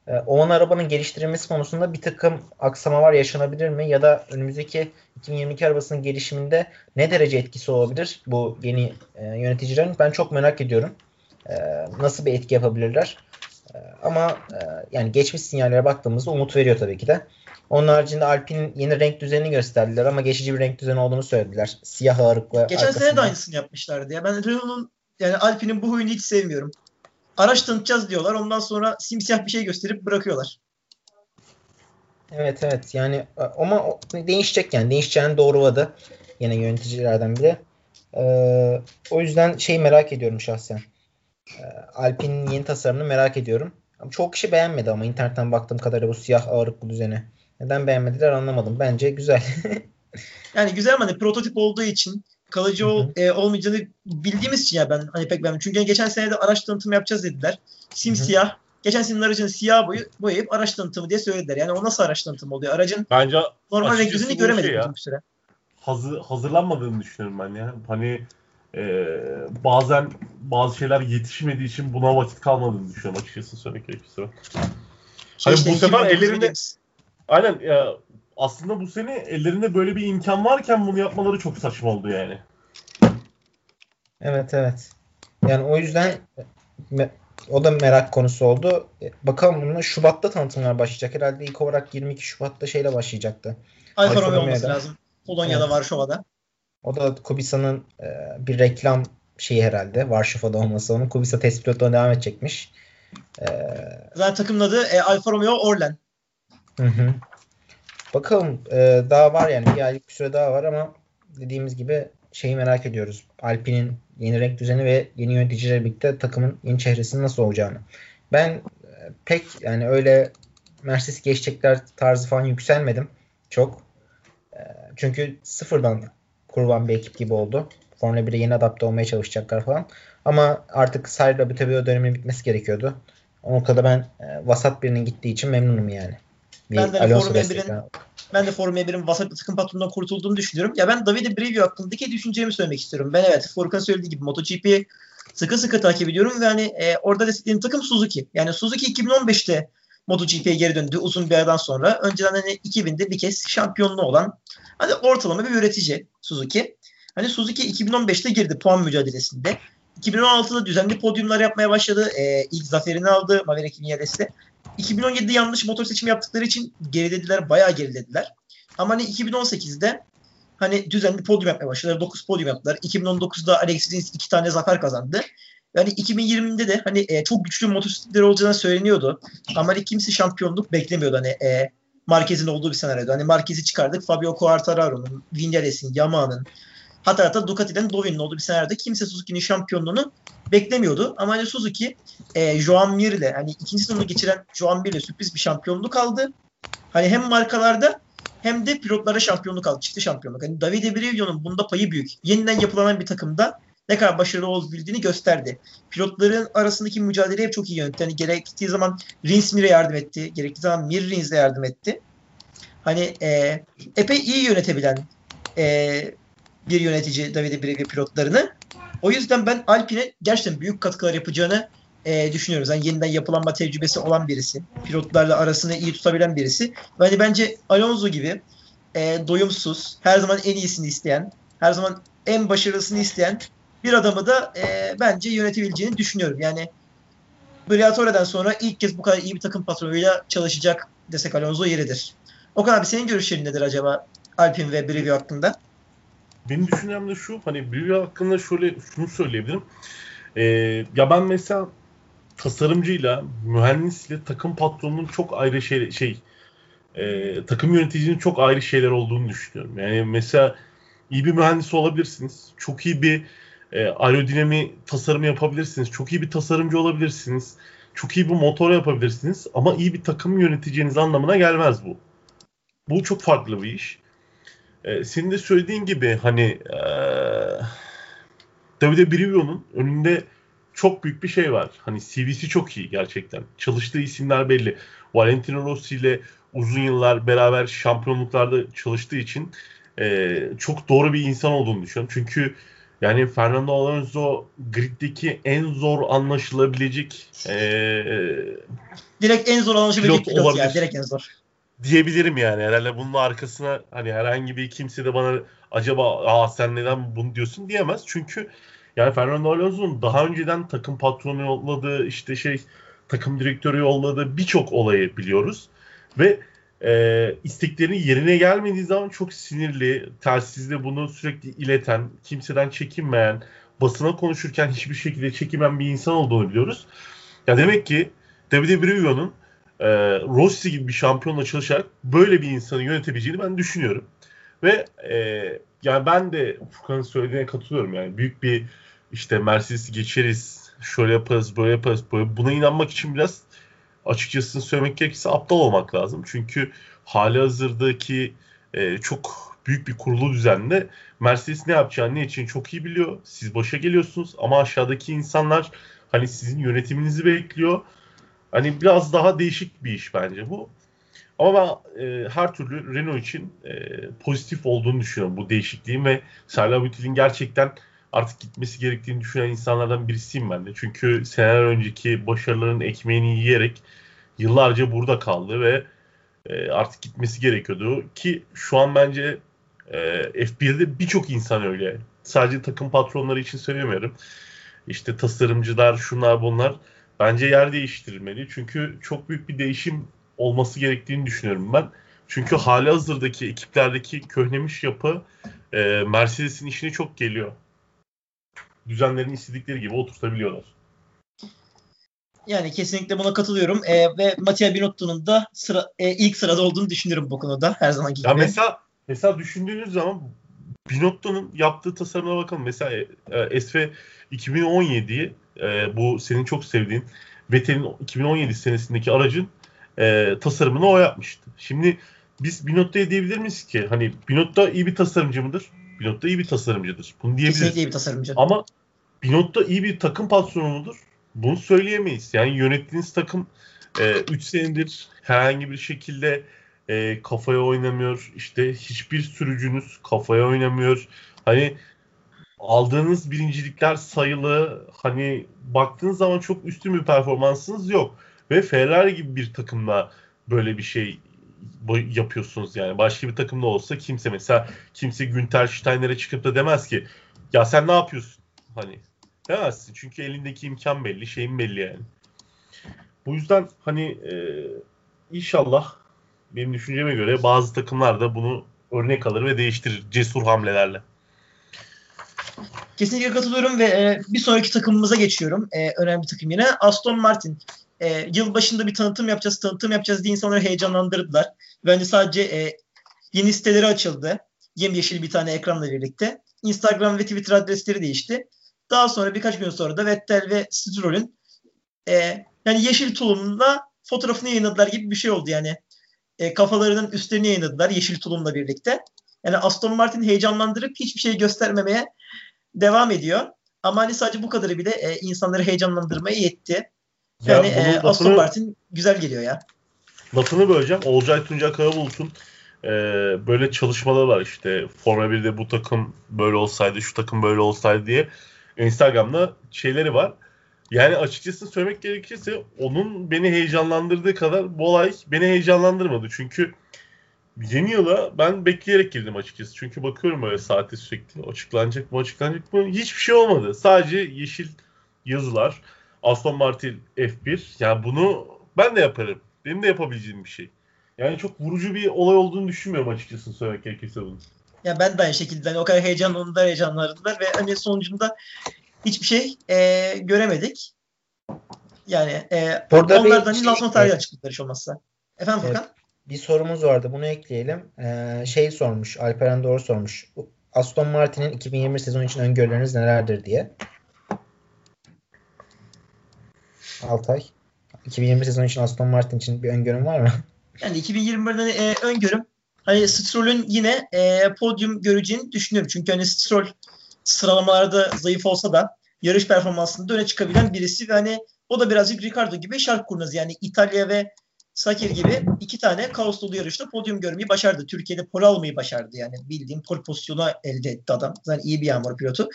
e, olan arabanın geliştirilmesi konusunda bir takım aksamalar yaşanabilir mi? Ya da önümüzdeki 2022 arabasının gelişiminde ne derece etkisi olabilir bu yeni e, yöneticilerin? Ben çok merak ediyorum. E, nasıl bir etki yapabilirler? E, ama e, yani geçmiş sinyallere baktığımızda umut veriyor tabii ki de. Onun haricinde Alpine'in yeni renk düzenini gösterdiler ama geçici bir renk düzeni olduğunu söylediler. Siyah ağırlıklı. Geçen arkasında. sene de aynısını yapmışlardı ya. Ben Renault'un yani Alpine'in bu huyunu hiç sevmiyorum. Araç tanıtacağız diyorlar. Ondan sonra simsiyah bir şey gösterip bırakıyorlar. Evet evet yani ama değişecek yani değişeceğini doğruladı yine yöneticilerden biri. Ee, o yüzden şey merak ediyorum şahsen. Ee, Alpine'in yeni tasarımını merak ediyorum. Çok kişi beğenmedi ama internetten baktığım kadarıyla bu siyah ağırlıklı düzeni. Neden beğenmediler anlamadım. Bence güzel. (laughs) yani güzel ama hani prototip olduğu için kalıcı ol, e, olmayacağını bildiğimiz için ya ben hani pek beğenmedim. Çünkü geçen sene de araç tanıtımı yapacağız dediler. Simsiyah. Hı-hı. Geçen senenin aracını siyah boyu, boyayıp araç tanıtımı diye söylediler. Yani o nasıl araç tanıtımı oluyor? Aracın Bence normal renk yüzünü göremedik şey ya, süre. Hazır, hazırlanmadığını düşünüyorum ben ya. Hani e, bazen bazı şeyler yetişmediği için buna vakit kalmadığını düşünüyorum açıkçası söylemek gerekirse. Şey hani işte bu sefer ellerinde aynen ya aslında bu sene ellerinde böyle bir imkan varken bunu yapmaları çok saçma oldu yani. Evet evet. Yani o yüzden o da merak konusu oldu. E, bakalım bunun Şubat'ta tanıtımlar başlayacak. Herhalde ilk olarak 22 Şubat'ta şeyle başlayacaktı. Alfa Romeo olması lazım. Polonya'da, evet. Varşova'da. O da Kubica'nın e, bir reklam şeyi herhalde. Varşova'da olması onun. Kubica test pilotluğuna devam edecekmiş. E, Zaten takımın adı e, Alfa Romeo Orlen. Hı hı. Bakalım e, daha var yani bir aylık bir süre daha var ama dediğimiz gibi şeyi merak ediyoruz. Alpine'in yeni renk düzeni ve yeni yöneticilerle birlikte takımın yeni çehresinin nasıl olacağını. Ben e, pek yani öyle Mercedes geçecekler tarzı falan yükselmedim çok. E, çünkü sıfırdan kurulan bir ekip gibi oldu. Formula 1'e yeni adapte olmaya çalışacaklar falan. Ama artık Sayra Bütebio döneminin bitmesi gerekiyordu. O noktada ben e, vasat birinin gittiği için memnunum yani. Bir ben de Formula 1'in ben de Formula 1'in vasat bir takım patronundan kurtulduğunu düşünüyorum. Ya ben Davide Brivio hakkındaki düşüncemi söylemek istiyorum. Ben evet Furkan söylediği gibi MotoGP'yi sıkı sıkı takip ediyorum ve hani e, orada desteklediğim takım Suzuki. Yani Suzuki 2015'te MotoGP'ye geri döndü uzun bir aradan sonra. Önceden hani 2000'de bir kez şampiyonluğu olan hani ortalama bir üretici Suzuki. Hani Suzuki 2015'te girdi puan mücadelesinde. 2016'da düzenli podyumlar yapmaya başladı. E, ilk zaferini aldı Maverick Vinales'te. 2017'de yanlış motor seçimi yaptıkları için gerilediler. Bayağı gerilediler. Ama hani 2018'de hani düzenli podyum yapmaya başladılar. 9 podyum yaptılar. 2019'da Alex Rins 2 tane zafer kazandı. Yani 2020'de de hani e, çok güçlü motosikletleri olacağını söyleniyordu. Ama hani kimse şampiyonluk beklemiyordu hani e, Marquez'in olduğu bir senaryoda. Hani Marquez'i çıkardık. Fabio Quartararo'nun, Vinales'in, Yamaha'nın hatta hatta Ducati'den Dovin'in olduğu bir senaryoda kimse Suzuki'nin şampiyonluğunu beklemiyordu. Ama hani Suzuki e, Joan Mir ile hani ikinci sezonu geçiren Joan Mir ile sürpriz bir şampiyonluk aldı. Hani hem markalarda hem de pilotlara şampiyonluk aldı. Çıktı şampiyonluk. Hani Davide Brivio'nun bunda payı büyük. Yeniden yapılanan bir takımda ne kadar başarılı olabildiğini gösterdi. Pilotların arasındaki mücadeleyi çok iyi yönetti. Hani gerektiği zaman Rins Mir'e yardım etti. Gerektiği zaman Mir Rins'e yardım etti. Hani e, epey iyi yönetebilen e, bir yönetici Davide Brivio pilotlarını. O yüzden ben Alpine'e gerçekten büyük katkılar yapacağını e, düşünüyoruz. Yani yeniden yapılanma tecrübesi olan birisi. Pilotlarla arasını iyi tutabilen birisi. Ve hani bence Alonso gibi e, doyumsuz, her zaman en iyisini isteyen, her zaman en başarılısını isteyen bir adamı da e, bence yönetebileceğini düşünüyorum. Yani Briatore'den sonra ilk kez bu kadar iyi bir takım patronuyla çalışacak desek Alonso yeridir. Okan abi senin görüşlerin nedir acaba Alpine ve Brivio hakkında? Benim düşüncem de şu hani Brivio hakkında şöyle şunu söyleyebilirim. Ee, ya ben mesela tasarımcıyla, mühendisle takım patronunun çok ayrı şey, şey e, takım yöneticinin çok ayrı şeyler olduğunu düşünüyorum. Yani mesela iyi bir mühendis olabilirsiniz. Çok iyi bir e, aerodinami tasarımı yapabilirsiniz. Çok iyi bir tasarımcı olabilirsiniz. Çok iyi bir motor yapabilirsiniz. Ama iyi bir takım yöneteceğiniz anlamına gelmez bu. Bu çok farklı bir iş. E, senin de söylediğin gibi hani e, Davide Brivio'nun önünde çok büyük bir şey var. Hani CV'si çok iyi gerçekten. Çalıştığı isimler belli. Valentino Rossi ile uzun yıllar beraber şampiyonluklarda çalıştığı için e, çok doğru bir insan olduğunu düşünüyorum. Çünkü yani Fernando Alonso griddeki en zor anlaşılabilecek e, direkt en zor anlaşılabilecek pilot, pilot yani. Direkt en zor. Diyebilirim yani. Herhalde bunun arkasına hani herhangi bir kimse de bana acaba aa sen neden bunu diyorsun diyemez. Çünkü yani Fernando Alonso'nun daha önceden takım patronu yolladığı işte şey takım direktörü yolladığı birçok olayı biliyoruz. Ve e, isteklerinin yerine gelmediği zaman çok sinirli, telsizle bunu sürekli ileten, kimseden çekinmeyen, basına konuşurken hiçbir şekilde çekinmeyen bir insan olduğunu biliyoruz. Ya demek ki Davide Brivio'nun e, Rossi gibi bir şampiyonla çalışarak böyle bir insanı yönetebileceğini ben düşünüyorum. Ve e, yani ben de Furkan'ın söylediğine katılıyorum yani büyük bir işte Mercedes'i geçeriz, şöyle yaparız, böyle yaparız, böyle buna inanmak için biraz açıkçası söylemek gerekirse aptal olmak lazım. Çünkü hali hazırdaki e, çok büyük bir kurulu düzenle Mercedes ne yapacağını ne için çok iyi biliyor. Siz başa geliyorsunuz ama aşağıdaki insanlar hani sizin yönetiminizi bekliyor. Hani biraz daha değişik bir iş bence bu. Ama ben e, her türlü Renault için e, pozitif olduğunu düşünüyorum bu değişikliğin ve Charles Büttel'in gerçekten artık gitmesi gerektiğini düşünen insanlardan birisiyim ben de. Çünkü seneler önceki başarıların ekmeğini yiyerek yıllarca burada kaldı ve e, artık gitmesi gerekiyordu. Ki şu an bence e, F1'de birçok insan öyle. Sadece takım patronları için söylemiyorum. İşte tasarımcılar, şunlar bunlar bence yer değiştirilmeli. Çünkü çok büyük bir değişim olması gerektiğini düşünüyorum ben. Çünkü hali hazırdaki ekiplerdeki köhnemiş yapı e, Mercedes'in işine çok geliyor düzenlerini istedikleri gibi oturtabiliyorlar. Yani kesinlikle buna katılıyorum. E, ve Mattia Binotto'nun da sıra, e, ilk sırada olduğunu düşünüyorum bu konuda her zamanki gibi. Ya mesela mesela düşündüğünüz zaman Binotto'nun yaptığı tasarımına bakalım. Mesela e, SV 2017'yi e, bu senin çok sevdiğin Vettel'in 2017 senesindeki aracın e, tasarımını o yapmıştı. Şimdi biz Binotto'ya diyebilir miyiz ki hani Binotto iyi bir tasarımcı mıdır? Binotto iyi bir tasarımcıdır. Bunu diyebiliriz. Kesinlikle iyi bir tasarımcı. Ama Binotto iyi bir takım patronu mudur? Bunu söyleyemeyiz. Yani yönettiğiniz takım 3 e, senedir herhangi bir şekilde e, kafaya oynamıyor. İşte hiçbir sürücünüz kafaya oynamıyor. Hani aldığınız birincilikler sayılı. Hani baktığınız zaman çok üstün bir performansınız yok. Ve Ferrari gibi bir takımla böyle bir şey yapıyorsunuz yani. Başka bir takımda olsa kimse mesela kimse Günter Steiner'e çıkıp da demez ki ya sen ne yapıyorsun? Hani demezsin. Çünkü elindeki imkan belli, şeyin belli yani. Bu yüzden hani e, inşallah benim düşünceme göre bazı takımlar da bunu örnek alır ve değiştirir cesur hamlelerle. Kesinlikle katılıyorum ve e, bir sonraki takımımıza geçiyorum. E, önemli takım yine. Aston Martin e, yıl başında bir tanıtım yapacağız, tanıtım yapacağız diye insanları heyecanlandırdılar. Bence sadece e, yeni siteleri açıldı. Yemyeşil bir tane ekranla birlikte. Instagram ve Twitter adresleri değişti. Daha sonra birkaç gün sonra da Vettel ve Stroll'ün e, yani yeşil tulumla fotoğrafını yayınladılar gibi bir şey oldu yani. E, kafalarının üstlerini yayınladılar yeşil tulumla birlikte. Yani Aston Martin heyecanlandırıp hiçbir şey göstermemeye devam ediyor. Ama hani sadece bu kadarı bile e, insanları heyecanlandırmaya yetti. Yani ya e, Aston Martin güzel geliyor ya. Lafını böleceğim. Olcay Tuncay Karabulut'un e, böyle çalışmaları var işte. Formula 1'de bu takım böyle olsaydı, şu takım böyle olsaydı diye. Instagram'da şeyleri var. Yani açıkçası söylemek gerekirse onun beni heyecanlandırdığı kadar bu olay beni heyecanlandırmadı. Çünkü yeni yıla ben bekleyerek girdim açıkçası. Çünkü bakıyorum böyle saate sürekli açıklanacak mı açıklanacak mı hiçbir şey olmadı. Sadece yeşil yazılar Aston Martin F1 yani bunu ben de yaparım. Benim de yapabileceğim bir şey. Yani çok vurucu bir olay olduğunu düşünmüyorum açıkçası söylemek gerekirse bunu. Ya ben de aynı şekilde hani o kadar heyecanlandılar heyecanlandılar ve hani sonucunda hiçbir şey e, göremedik. Yani e, Burada onlardan şey- lansman tarihi evet. açıkladılar hiç olmazsa. Efendim Evet. Furkan? Bir sorumuz vardı. Bunu ekleyelim. Ee, şey sormuş. Alperen Doğru sormuş. Aston Martin'in 2020 sezonu için öngörüleriniz nelerdir diye. Altay. 2020 sezonu için Aston Martin için bir öngörün var mı? Yani 2021'den e, öngörüm hani Stroll'ün yine e, podyum göreceğini düşünüyorum. Çünkü hani Stroll sıralamalarda zayıf olsa da yarış performansında öne çıkabilen birisi ve hani o da birazcık Ricardo gibi şark kurnazı. Yani İtalya ve Sakir gibi iki tane kaos dolu yarışta podyum görmeyi başardı. Türkiye'de pol almayı başardı yani. Bildiğim pol pozisyonu elde etti adam. Zaten iyi bir yağmur pilotu.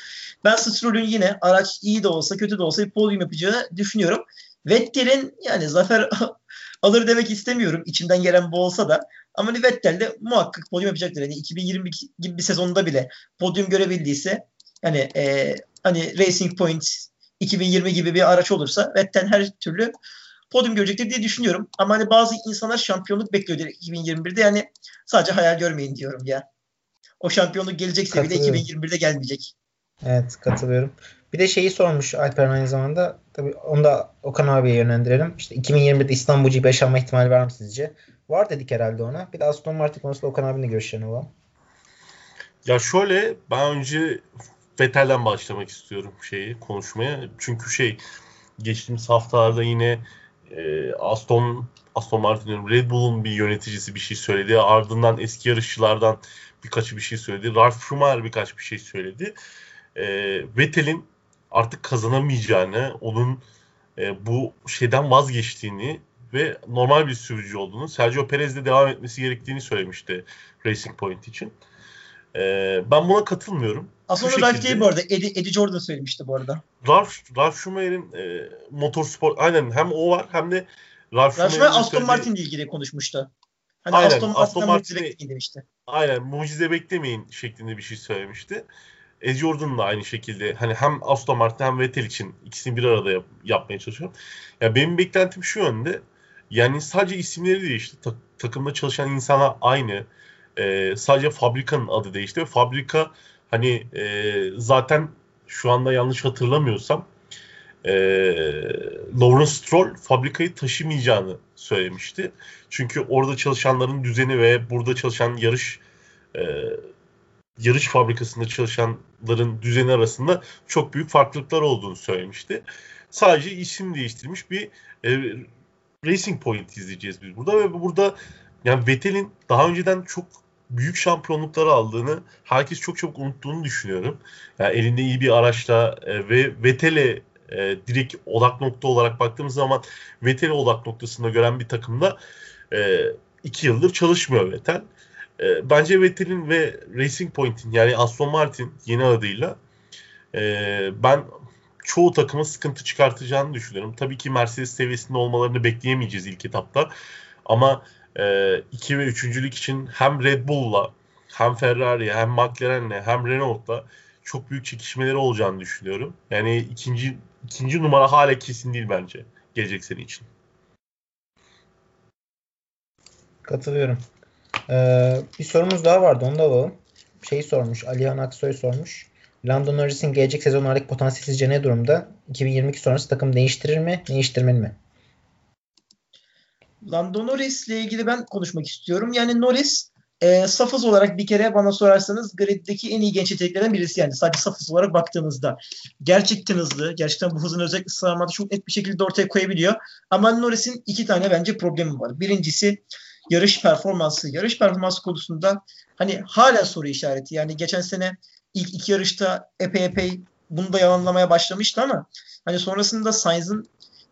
Ben Stroll'ün yine araç iyi de olsa kötü de olsa bir podyum yapacağını düşünüyorum. Vettel'in yani zafer (laughs) alır demek istemiyorum. İçimden gelen bu olsa da. Ama hani Vettel de muhakkak podyum yapacaktır. Yani 2022 gibi bir sezonda bile podyum görebildiyse yani e, hani Racing Point 2020 gibi bir araç olursa Vettel her türlü podyum görecektir diye düşünüyorum. Ama hani bazı insanlar şampiyonluk bekliyor direkt 2021'de. Yani sadece hayal görmeyin diyorum ya. O şampiyonluk bile Katılıyorum. 2021'de gelmeyecek. Evet katılıyorum. Bir de şeyi sormuş Alperen aynı zamanda. Tabii onu da Okan abiye yönlendirelim. İşte 2021'de İstanbul GP yaşanma ihtimali var mı sizce? Var dedik herhalde ona. Bir de Aston Martin konusunda Okan abinin görüşlerini alalım. Ya şöyle ben önce Vettel'den başlamak istiyorum şeyi konuşmaya. Çünkü şey geçtiğimiz haftalarda yine e, Aston Aston Martin'in Red Bull'un bir yöneticisi bir şey söyledi. Ardından eski yarışçılardan birkaçı bir şey söyledi. Ralf Schumacher birkaç bir şey söyledi. E, Vettel'in artık kazanamayacağını, onun e, bu şeyden vazgeçtiğini ve normal bir sürücü olduğunu, Sergio Perez'le devam etmesi gerektiğini söylemişti Racing Point için. Ee, ben buna katılmıyorum. Aslında Şu Ralph şekilde- değil bu arada. Eddie, Eddie Jordan söylemişti bu arada. Ralf, Ralf Schumacher'in e, motorspor aynen hem o var hem de Ralf Ralph Schumacher'in Aston söylediği- Martin ile ilgili konuşmuştu. Hani Aynen, Aston, Aston Aston Martin'i demişti. aynen mucize beklemeyin şeklinde bir şey söylemişti. Ed Jordan da aynı şekilde hani hem Aston Martin hem Vettel için ikisini bir arada yap- yapmaya çalışıyor. Ya benim beklentim şu yönde. Yani sadece isimleri değişti. Ta- takımda çalışan insanlar aynı. Ee, sadece fabrikanın adı değişti. Fabrika hani e, zaten şu anda yanlış hatırlamıyorsam e, Lawrence Stroll fabrikayı taşımayacağını söylemişti. Çünkü orada çalışanların düzeni ve burada çalışan yarış e, yarış fabrikasında çalışanların düzeni arasında çok büyük farklılıklar olduğunu söylemişti. Sadece isim değiştirmiş bir e, Racing Point izleyeceğiz biz burada ve burada yani Vettel'in daha önceden çok büyük şampiyonlukları aldığını herkes çok çabuk unuttuğunu düşünüyorum. Yani elinde iyi bir araçla e, ve Vettel'e e, direkt odak nokta olarak baktığımız zaman Vettel'i odak noktasında gören bir takımda e, iki yıldır çalışmıyor Vettel. E, bence Vettel'in ve Racing Point'in yani Aston Martin yeni adıyla e, ben çoğu takıma sıkıntı çıkartacağını düşünüyorum. Tabii ki Mercedes seviyesinde olmalarını bekleyemeyeceğiz ilk etapta. Ama 2 ve 3. için hem Red Bull'la hem Ferrari hem McLaren'le hem Renault'la çok büyük çekişmeleri olacağını düşünüyorum. Yani ikinci ikinci numara hala kesin değil bence gelecek sene için. Katılıyorum. Ee, bir sorumuz daha vardı. Onu da alalım. Şeyi sormuş. Alihan Aksoy sormuş. Lando Norris'in gelecek sezonlardaki potansiyeli sizce ne durumda? 2022 sonrası takım değiştirir mi? Değiştirmeli mi? Lando Norris ile ilgili ben konuşmak istiyorum. Yani Norris e, safız olarak bir kere bana sorarsanız griddeki en iyi genç yeteneklerden birisi yani. Sadece safız olarak baktığınızda. Gerçekten hızlı. Gerçekten bu hızını özellikle sıralamada çok net bir şekilde ortaya koyabiliyor. Ama Norris'in iki tane bence problemi var. Birincisi yarış performansı. Yarış performansı konusunda hani hala soru işareti. Yani geçen sene ilk iki yarışta epey epey bunu da yalanlamaya başlamıştı ama hani sonrasında Sainz'ın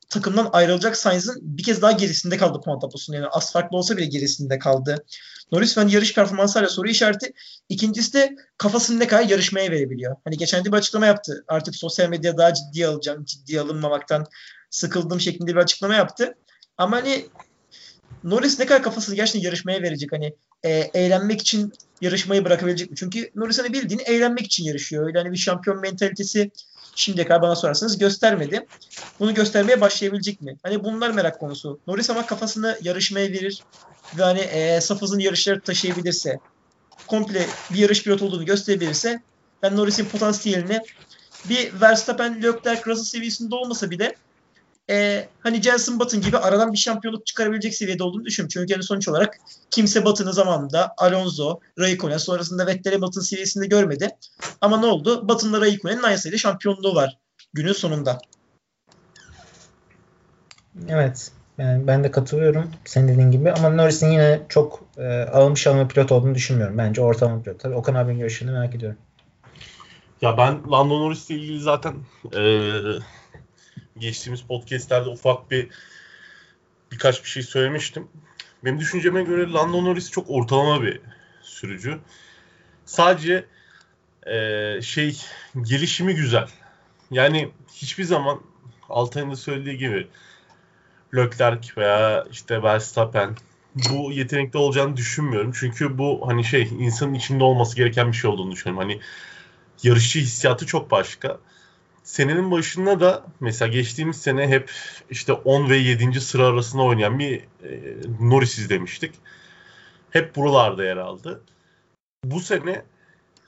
takımdan ayrılacak Sainz'ın bir kez daha gerisinde kaldı puan tablosunun. Yani az farklı olsa bile gerisinde kaldı. Norris ben yarış performansı hala soru işareti. İkincisi de kafasını ne kadar yarışmaya verebiliyor. Hani geçen de bir açıklama yaptı. Artık sosyal medya daha ciddi alacağım. Ciddi alınmamaktan sıkıldım şeklinde bir açıklama yaptı. Ama hani Norris ne kadar kafasını gerçekten yarışmaya verecek. Hani e, eğlenmek için yarışmayı bırakabilecek mi? Çünkü Norris hani bildiğini eğlenmek için yarışıyor. Öyle hani bir şampiyon mentalitesi şimdiye kadar bana sorarsanız göstermedi. Bunu göstermeye başlayabilecek mi? Hani bunlar merak konusu. Norris ama kafasını yarışmaya verir ve hani e, saf hızın yarışları taşıyabilirse komple bir yarış pilot olduğunu gösterebilirse ben Norris'in potansiyelini bir Verstappen, Leclerc, Russell seviyesinde olmasa bile e, hani Jenson Button gibi aradan bir şampiyonluk çıkarabilecek seviyede olduğunu düşünüyorum. Çünkü yani sonuç olarak kimse Button'ı zamanında Alonso, Raikkonen sonrasında Vettel'i Button seviyesinde görmedi. Ama ne oldu? Button'la Raikkonen'in aynı sayıda şampiyonluğu var günün sonunda. Evet. Yani ben de katılıyorum senin dediğin gibi ama Norris'in yine çok e, almış alma pilot olduğunu düşünmüyorum. Bence ortalama pilot. Tabii Okan abinin görüşünü merak ediyorum. Ya ben Lando Norris'le ilgili zaten e, geçtiğimiz podcastlerde ufak bir birkaç bir şey söylemiştim. Benim düşünceme göre Lando Norris çok ortalama bir sürücü. Sadece e, şey gelişimi güzel. Yani hiçbir zaman Altay'ın da söylediği gibi Leclerc veya işte Verstappen bu yetenekli olacağını düşünmüyorum. Çünkü bu hani şey insanın içinde olması gereken bir şey olduğunu düşünüyorum. Hani yarışçı hissiyatı çok başka. Senenin başında da mesela geçtiğimiz sene hep işte 10 ve 7. sıra arasında oynayan bir e, Norris izlemiştik. Hep buralarda yer aldı. Bu sene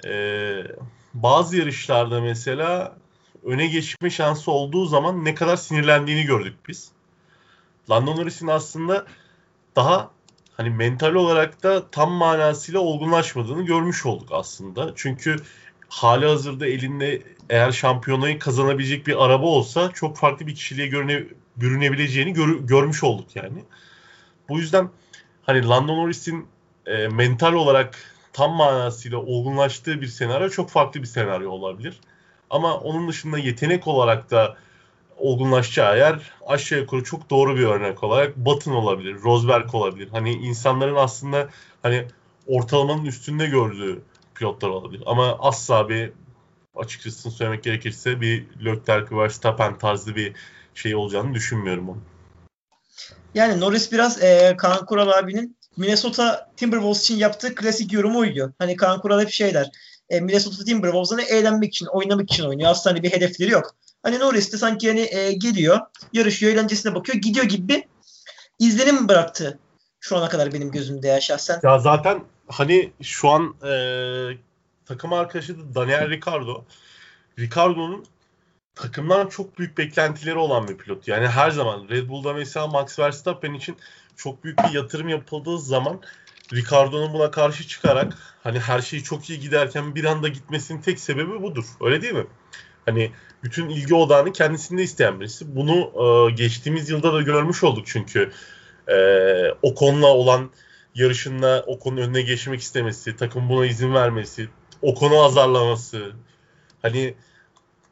e, bazı yarışlarda mesela öne geçme şansı olduğu zaman ne kadar sinirlendiğini gördük biz. Lando Norris'in aslında daha hani mental olarak da tam manasıyla olgunlaşmadığını görmüş olduk aslında. Çünkü hali hazırda elinde eğer şampiyonayı kazanabilecek bir araba olsa çok farklı bir kişiliğe görüne, bürünebileceğini gör, görmüş olduk yani. Bu yüzden hani Lando Norris'in e, mental olarak tam manasıyla olgunlaştığı bir senaryo çok farklı bir senaryo olabilir. Ama onun dışında yetenek olarak da olgunlaşacağı yer aşağı yukarı çok doğru bir örnek olarak Button olabilir, Rosberg olabilir. Hani insanların aslında hani ortalamanın üstünde gördüğü pilotlar olabilir. Ama asla bir açıkçası söylemek gerekirse bir Leclerc Verstappen tarzı bir şey olacağını düşünmüyorum onu. Yani Norris biraz e, Kaan Kural abinin Minnesota Timberwolves için yaptığı klasik yorumu uyuyor. Hani Kaan Kural hep şeyler. E, Minnesota Timberwolves hani eğlenmek için, oynamak için oynuyor. Aslında hani bir hedefleri yok. Hani Norris de sanki hani e, geliyor, yarışıyor, eğlencesine bakıyor, gidiyor gibi bir izlenim bıraktı şu ana kadar benim gözümde ya şahsen. Ya zaten hani şu an e, takım arkadaşı da Daniel Ricardo. Ricardo'nun takımdan çok büyük beklentileri olan bir pilot. Yani her zaman Red Bull'da mesela Max Verstappen için çok büyük bir yatırım yapıldığı zaman Ricardo'nun buna karşı çıkarak hani her şey çok iyi giderken bir anda gitmesinin tek sebebi budur. Öyle değil mi? Hani bütün ilgi odağını kendisinde isteyen birisi. Bunu e, geçtiğimiz yılda da görmüş olduk çünkü e, Ocon'la olan yarışında Ocon'un önüne geçmek istemesi, takım buna izin vermesi, Ocon'u azarlaması. Hani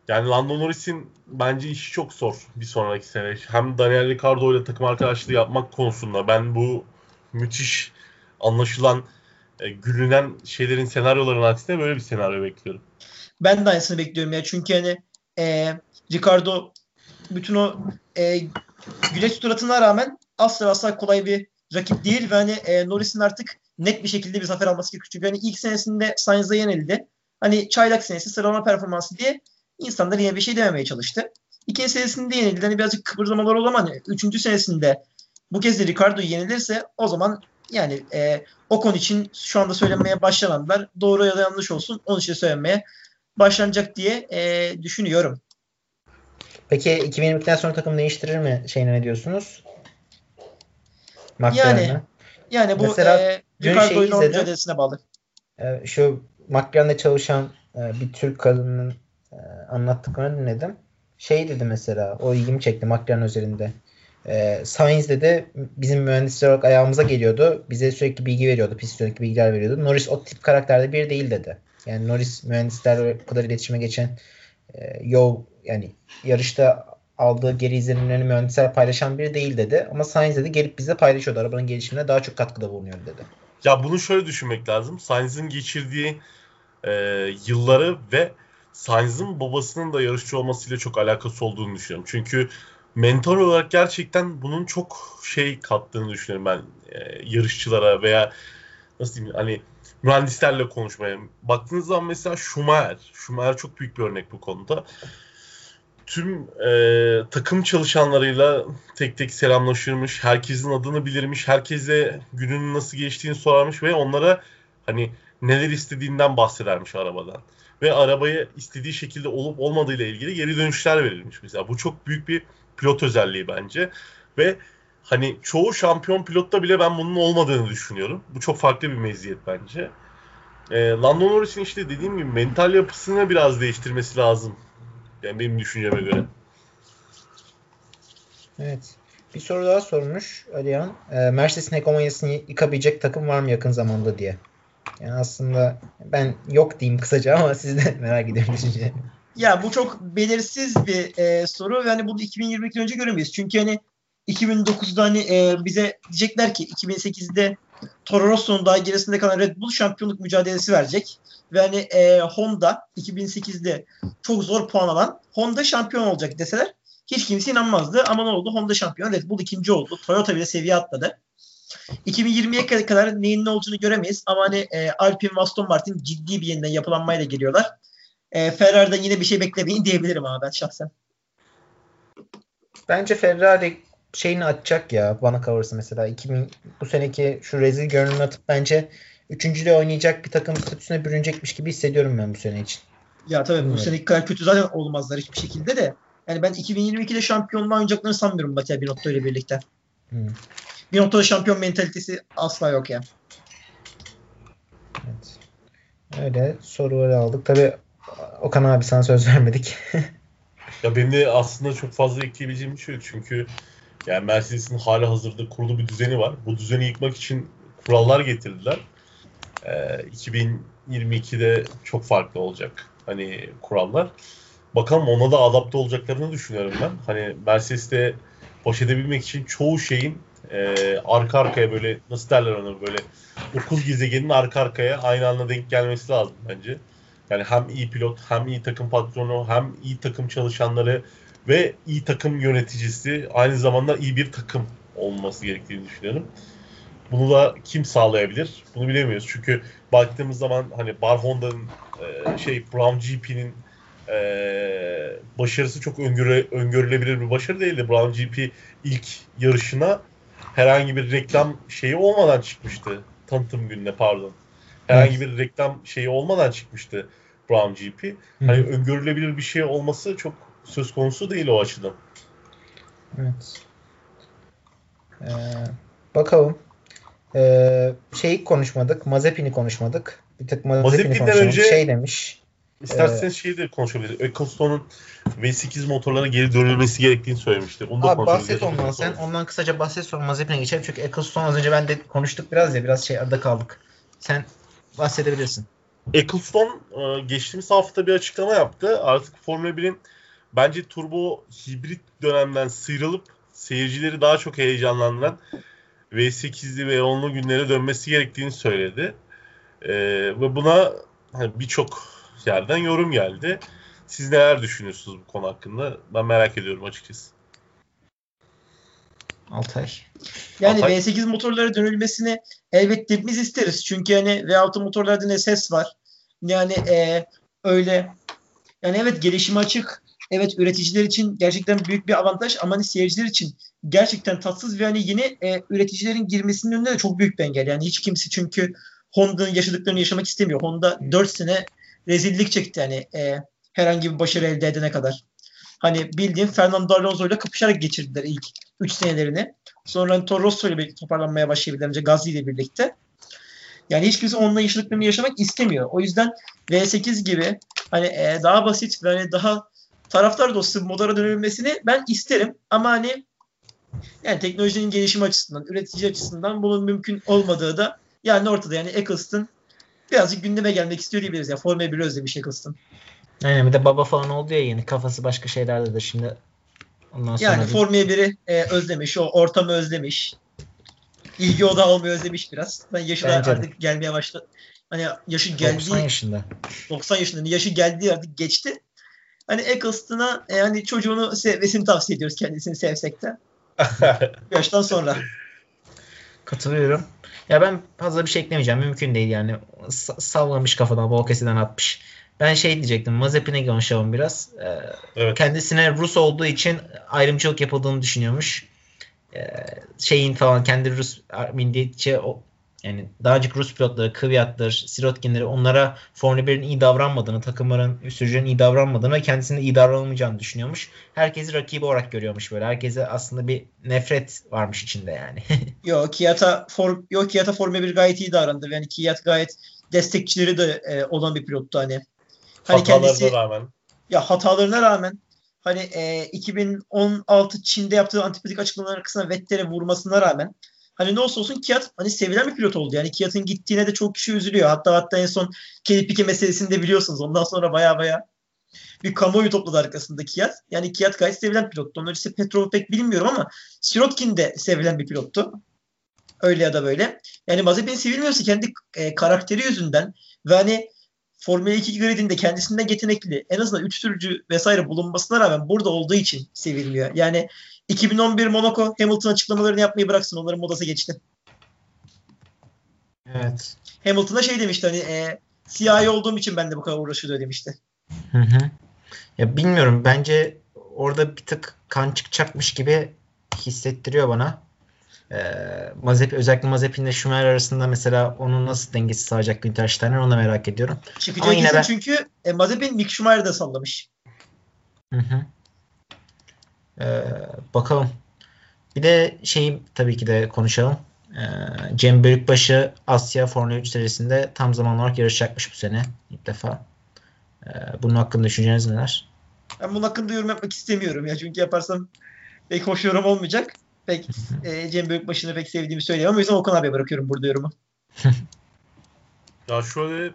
yani Lando Norris'in bence işi çok zor bir sonraki sene. Hem Daniel Ricciardo ile takım arkadaşlığı yapmak konusunda ben bu müthiş anlaşılan e, gülünen şeylerin senaryoların aksine böyle bir senaryo bekliyorum. Ben de aynısını bekliyorum ya. Çünkü hani e, Ricardo bütün o e, güneş suratına rağmen asla asla kolay bir rakip değil ve hani e, Norris'in artık net bir şekilde bir zafer alması gerekiyor. Çünkü hani ilk senesinde Sainz'a yenildi. Hani çaylak senesi sıralama performansı diye insanlar yine bir şey dememeye çalıştı. İkinci senesinde yenildi. Hani birazcık kıpırdamalar oldu ama hani üçüncü senesinde bu kez de Ricardo yenilirse o zaman yani e, Ocon için şu anda söylenmeye başlananlar doğru ya da yanlış olsun onun için söylenmeye başlanacak diye e, düşünüyorum. Peki 2022'den sonra takım değiştirir mi şeyine ne diyorsunuz? Yani yani bu Mesela, e, Ricardo ile mücadelesine bağlı. E, şu McLaren'de çalışan e, bir Türk kadının e, anlattıklarını dinledim. Şey dedi mesela o ilgimi çekti McLaren özelinde. E, Sainz dedi bizim mühendisler olarak ayağımıza geliyordu. Bize sürekli bilgi veriyordu. Pist bilgiler veriyordu. Norris o tip karakterde bir değil dedi. Yani Norris mühendisler kadar iletişime geçen e, yol yani yarışta aldığı geri izlenimlerini mühendisler paylaşan biri değil dedi. Ama Sainz dedi gelip bize paylaşıyordu. Arabanın gelişimine daha çok katkıda bulunuyor dedi. Ya bunu şöyle düşünmek lazım. Sainz'in geçirdiği e, yılları ve Sainz'in babasının da yarışçı olmasıyla çok alakası olduğunu düşünüyorum. Çünkü mentor olarak gerçekten bunun çok şey kattığını düşünüyorum ben e, yarışçılara veya nasıl diyeyim hani mühendislerle konuşmaya. Baktığınız zaman mesela Schumacher. Schumacher çok büyük bir örnek bu konuda. Tüm e, takım çalışanlarıyla tek tek selamlaşırmış. Herkesin adını bilirmiş. Herkese gününün nasıl geçtiğini sorarmış ve onlara hani neler istediğinden bahsedermiş arabadan. Ve arabayı istediği şekilde olup olmadığıyla ilgili geri dönüşler verilmiş mesela. Bu çok büyük bir pilot özelliği bence. Ve hani çoğu şampiyon pilotta bile ben bunun olmadığını düşünüyorum. Bu çok farklı bir meziyet bence. E, Lando Norris'in işte dediğim gibi mental yapısını biraz değiştirmesi lazım. Yani benim düşünceme göre. Evet. Bir soru daha sormuş Alihan. E, Mercedes'in hegemonyasını yıkabilecek takım var mı yakın zamanda diye. Yani aslında ben yok diyeyim kısaca ama siz de (laughs) merak ediyorum düşünce. Ya bu çok belirsiz bir e, soru ve hani bunu 2022 önce göremeyiz. Çünkü hani 2009'da hani e, bize diyecekler ki 2008'de Toro Rosso'nun daha gerisinde kalan Red Bull şampiyonluk mücadelesi verecek. Ve hani e, Honda 2008'de çok zor puan alan Honda şampiyon olacak deseler hiç kimse inanmazdı. Ama ne oldu? Honda şampiyon, Red Bull ikinci oldu. Toyota bile seviye atladı. 2020'ye kadar neyin ne olduğunu göremeyiz. Ama hani e, Alpine ve Aston Martin ciddi bir yeniden yapılanmayla geliyorlar. E, Ferrari'den yine bir şey beklemeyin diyebilirim ama ben şahsen. Bence Ferrari şeyini atacak ya bana kalırsa mesela 2000 bu seneki şu rezil görünümünü atıp bence üçüncülüğü oynayacak bir takım statüsüne bürünecekmiş gibi hissediyorum ben bu sene için. Ya tabii bu seneki kadar kötü zaten olmazlar hiçbir şekilde de. Yani ben 2022'de şampiyonluğa oynayacaklarını sanmıyorum Mattia Binotto ile birlikte. Hmm. Binotto'da şampiyon mentalitesi asla yok ya. Evet. Öyle soruları aldık. Tabii Okan abi sana söz vermedik. (laughs) ya benim de aslında çok fazla ekleyebileceğim bir şey yok. Çünkü yani Mercedes'in hali hazırda kurulu bir düzeni var. Bu düzeni yıkmak için kurallar getirdiler. Ee, 2022'de çok farklı olacak hani kurallar. Bakalım ona da adapte olacaklarını düşünüyorum ben. Hani Mercedes'te baş edebilmek için çoğu şeyin e, arka arkaya böyle nasıl derler ona böyle okul gezegenin arka arkaya aynı anda denk gelmesi lazım bence. Yani hem iyi pilot hem iyi takım patronu hem iyi takım çalışanları ve iyi takım yöneticisi aynı zamanda iyi bir takım olması gerektiğini düşünüyorum. Bunu da kim sağlayabilir? Bunu bilemiyoruz. Çünkü baktığımız zaman hani Bar Honda'nın e, şey Brown GP'nin e, başarısı çok öngöre, öngörülebilir bir başarı değildi. Brown GP ilk yarışına herhangi bir reklam şeyi olmadan çıkmıştı. Tanıtım gününe pardon. Herhangi bir reklam şeyi olmadan çıkmıştı Brown GP. Hani öngörülebilir bir şey olması çok söz konusu değil o açıdan. Evet. Ee, bakalım. Ee, şeyi konuşmadık. Mazepin'i konuşmadık. Bir tek Mazepin'i konuşalım. Önce şey demiş. İsterseniz ee, şeyi de konuşabiliriz. EcoStone'un V8 motorlara geri dönülmesi gerektiğini söylemişti. Onu da abi bahset ondan sen. Ondan kısaca bahset sonra Mazepin'e geçelim. Çünkü EcoStone az önce ben de konuştuk biraz ya. Biraz şey arada kaldık. Sen bahsedebilirsin. Ecclestone e, geçtiğimiz hafta bir açıklama yaptı. Artık Formula 1'in bence turbo hibrit dönemden sıyrılıp seyircileri daha çok heyecanlandıran V8'li ve 10'lu günlere dönmesi gerektiğini söyledi. Ee, ve buna hani birçok yerden yorum geldi. Siz neler düşünüyorsunuz bu konu hakkında? Ben merak ediyorum açıkçası. Altay. Yani Altay. V8 motorlara dönülmesini elbette biz isteriz. Çünkü hani V6 motorlarda ne ses var. Yani e, öyle yani evet gelişime açık. Evet üreticiler için gerçekten büyük bir avantaj ama hani seyirciler için gerçekten tatsız ve hani yeni e, üreticilerin girmesinin önünde de çok büyük bir engel. Yani hiç kimse çünkü Honda'nın yaşadıklarını yaşamak istemiyor. Honda 4 sene rezillik çekti yani e, herhangi bir başarı elde edene kadar. Hani bildiğin Fernando Alonso ile kapışarak geçirdiler ilk 3 senelerini. Sonra hani Toro Rosso ile toparlanmaya başlayabildiler önce Gazli ile birlikte. Yani hiç kimse onunla yaşadıklarını yaşamak istemiyor. O yüzden V8 gibi hani e, daha basit ve hani daha taraftar dostu motora dönülmesini ben isterim. Ama hani yani teknolojinin gelişimi açısından, üretici açısından bunun mümkün olmadığı da yani ortada. Yani Eccleston birazcık gündeme gelmek istiyor diyebiliriz. Yani Formula 1'i özlemiş Eccleston. Aynen bir de baba falan oldu ya yeni. Kafası başka şeylerde de şimdi Ondan sonra Yani bir- Formula 1'i e, özlemiş, o ortamı özlemiş. İlgi odağı olmayı özlemiş biraz. Ben yaşına Bence de. artık gelmeye başladı. Hani yaşı 90 geldiği yaşında. 90 yaşında yaşı geldiği artık geçti. Hani Eccleston'a e, hani çocuğunu sevmesini tavsiye ediyoruz kendisini sevsek de. (laughs) Yaştan sonra. Katılıyorum. Ya ben fazla bir şey eklemeyeceğim. Mümkün değil yani. Sa- sallamış kafadan, Volkesi'den atmış. Ben şey diyecektim. Mazepin'e konuşalım biraz. Ee, evet. kendisine Rus olduğu için ayrımcılık yapıldığını düşünüyormuş. Ee, şeyin falan kendi Rus milliyetçi o yani daha önceki Rus pilotları, Kvyat'tır, Sirotkin'leri onlara Formula 1'in iyi davranmadığını, takımların, sürücülerin iyi davranmadığını ve kendisinin iyi davranılmayacağını düşünüyormuş. Herkesi rakibi olarak görüyormuş böyle. Herkese aslında bir nefret varmış içinde yani. (laughs) Yok Kiyata for, yok Kiyata Formula 1 gayet iyi davrandı. Yani Kiyat gayet destekçileri de e, olan bir pilottu hani. Hani Hatalarına kendisi rağmen. ya hatalarına rağmen hani e, 2016 Çin'de yaptığı antipatik açıklamaların arkasına Vettel'e vurmasına rağmen hani ne olsa olsun Kiat hani sevilen bir pilot oldu. Yani Kiat'ın gittiğine de çok kişi üzülüyor. Hatta hatta en son Kelly Piquet meselesini de biliyorsunuz. Ondan sonra baya baya bir kamuoyu topladı arkasında Kiat. Yani Kiat gayet sevilen pilottu. Onun öncesi Petrov'u pek bilmiyorum ama Sirotkin de sevilen bir pilottu. Öyle ya da böyle. Yani Mazepin sevilmiyorsa kendi e, karakteri yüzünden ve hani Formula 2 gridinde kendisinden yetenekli en azından 3 sürücü vesaire bulunmasına rağmen burada olduğu için sevilmiyor. Yani 2011 Monaco Hamilton açıklamalarını yapmayı bıraksın. Onların modası geçti. evet. Hamilton'a şey demişti hani e, siyahi olduğum için ben de bu kadar uğraşıyor demişti. Hı hı. Ya bilmiyorum bence orada bir tık kan çıkacakmış gibi hissettiriyor bana. Ee, Mazepin, özellikle Mazepin ile Schumacher arasında mesela onun nasıl dengesi sağlayacak Günther Steiner onu da merak ediyorum. Çıkacağı Ama yine ben- çünkü e, Mazepin Mick Schumacher'ı da sallamış. Hı hı. Ee, bakalım. Bir de şeyi tabii ki de konuşalım. Ee, Cem Bölükbaşı Asya Formula 3 serisinde tam zamanlı olarak yarışacakmış bu sene ilk defa. Ee, bunun hakkında düşünceniz neler? Ben bunun hakkında yorum yapmak istemiyorum ya. Çünkü yaparsam pek hoş yorum olmayacak. Pek e, Cem Büyükbaşı'nı pek sevdiğimi söyleyemem. O yüzden Okan abiye bırakıyorum burada yorumu. (laughs) Ya şöyle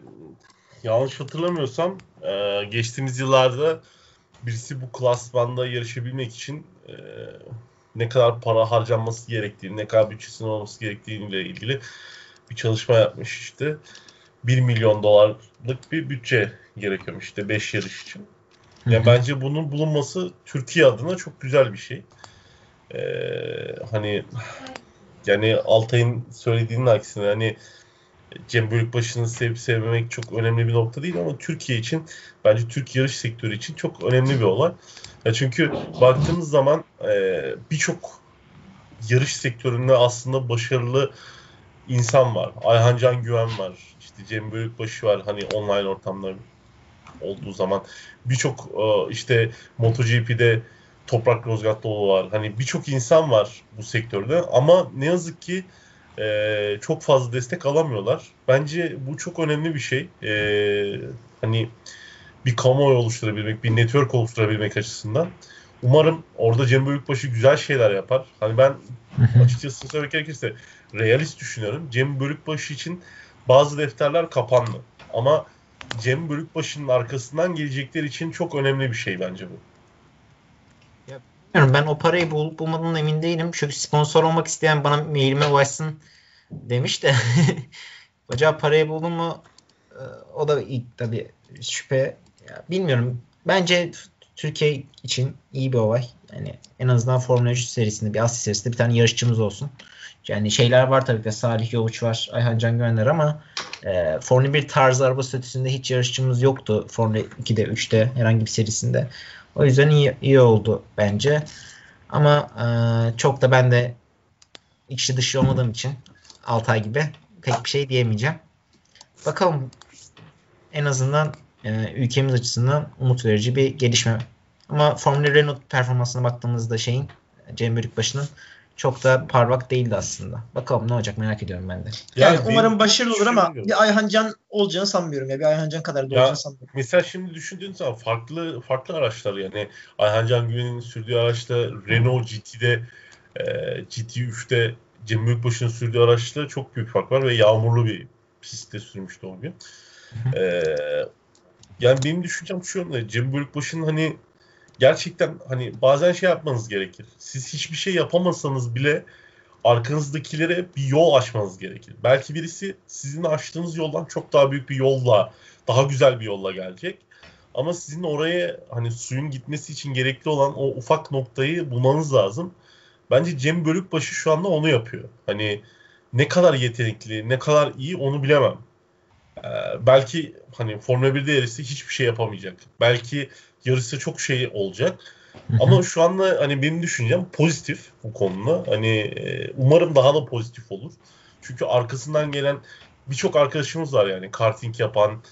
yanlış hatırlamıyorsam e, geçtiğimiz yıllarda birisi bu klasmanda yarışabilmek için e, ne kadar para harcanması gerektiğini, ne kadar bütçesinin olması gerektiğiyle ilgili bir çalışma yapmış işte. 1 milyon dolarlık bir bütçe gerekiyormuş işte 5 yarış için. Yani bence bunun bulunması Türkiye adına çok güzel bir şey. Ee, hani yani Altay'ın söylediğinin aksine hani Cem Bölükbaşı'nı sevip sevmemek çok önemli bir nokta değil ama Türkiye için bence Türk yarış sektörü için çok önemli bir olay. Ya çünkü baktığımız zaman e, birçok yarış sektöründe aslında başarılı insan var. Ayhan Can Güven var. İşte Cem Bölükbaşı var. Hani online ortamda olduğu zaman birçok e, işte MotoGP'de Toprak Rozgatlıoğlu var. Hani birçok insan var bu sektörde ama ne yazık ki e, çok fazla destek alamıyorlar. Bence bu çok önemli bir şey. E, hani bir kamuoyu oluşturabilmek, bir network oluşturabilmek açısından. Umarım orada Cem Bölükbaşı güzel şeyler yapar. Hani ben açıkçası söylemek gerekirse realist düşünüyorum. Cem Bölükbaşı için bazı defterler kapandı. Ama Cem Bölükbaşı'nın arkasından gelecekler için çok önemli bir şey bence bu. Bilmiyorum ben o parayı bulup bulmadığından emin değilim. Çünkü sponsor olmak isteyen bana mailime ulaşsın demiş de (laughs) acaba parayı buldun mu Ee, o da ilk tabii şüphe. Ya, bilmiyorum. Bence Türkiye için iyi bir olay. Yani en azından Formula 3 serisinde bir Asya serisinde bir tane yarışçımız olsun. Yani şeyler var tabii ki Salih Yovuç var, Ayhan Can Güvenler ama e, Formula 1 tarzı araba statüsünde hiç yarışçımız yoktu Formula 2'de 3'te herhangi bir serisinde. O yüzden iyi, iyi oldu bence. Ama e, çok da ben de içi dışı olmadığım için Altay gibi pek bir şey diyemeyeceğim. Bakalım en azından e, ülkemiz açısından umut verici bir gelişme. Ama Formula Renault performansına baktığımızda şeyin Cem Bölükbaşı'nın çok da parlak değildi aslında. Bakalım ne olacak merak ediyorum ben de. Yani, Yani umarım başarılı olur ama bir Ayhan Can olacağını sanmıyorum ya. Bir Ayhan Can kadar da Ya- olacağını sanmıyorum. Mesela şimdi düşündüğün zaman farklı farklı araçlar yani Ayhan Can Güven'in sürdüğü araçta Renault GT'de e, GT3'te Cem Büyükbaşı'nın sürdüğü araçta çok büyük fark var ve yağmurlu bir pistte sürmüştü o gün. E, yani benim düşüncem şu yönde Cem Büyükbaşı'nın hani gerçekten hani bazen şey yapmanız gerekir. Siz hiçbir şey yapamasanız bile arkanızdakilere bir yol açmanız gerekir. Belki birisi sizin açtığınız yoldan çok daha büyük bir yolla, daha güzel bir yolla gelecek. Ama sizin oraya hani suyun gitmesi için gerekli olan o ufak noktayı bulmanız lazım. Bence Cem Bölükbaşı şu anda onu yapıyor. Hani ne kadar yetenekli, ne kadar iyi onu bilemem. Ee, belki hani Formula 1'de yarışsa hiçbir şey yapamayacak. Belki yarışsa çok şey olacak. Ama şu anda hani benim düşüncem pozitif bu konuda. Hani e, umarım daha da pozitif olur. Çünkü arkasından gelen birçok arkadaşımız var yani karting yapan,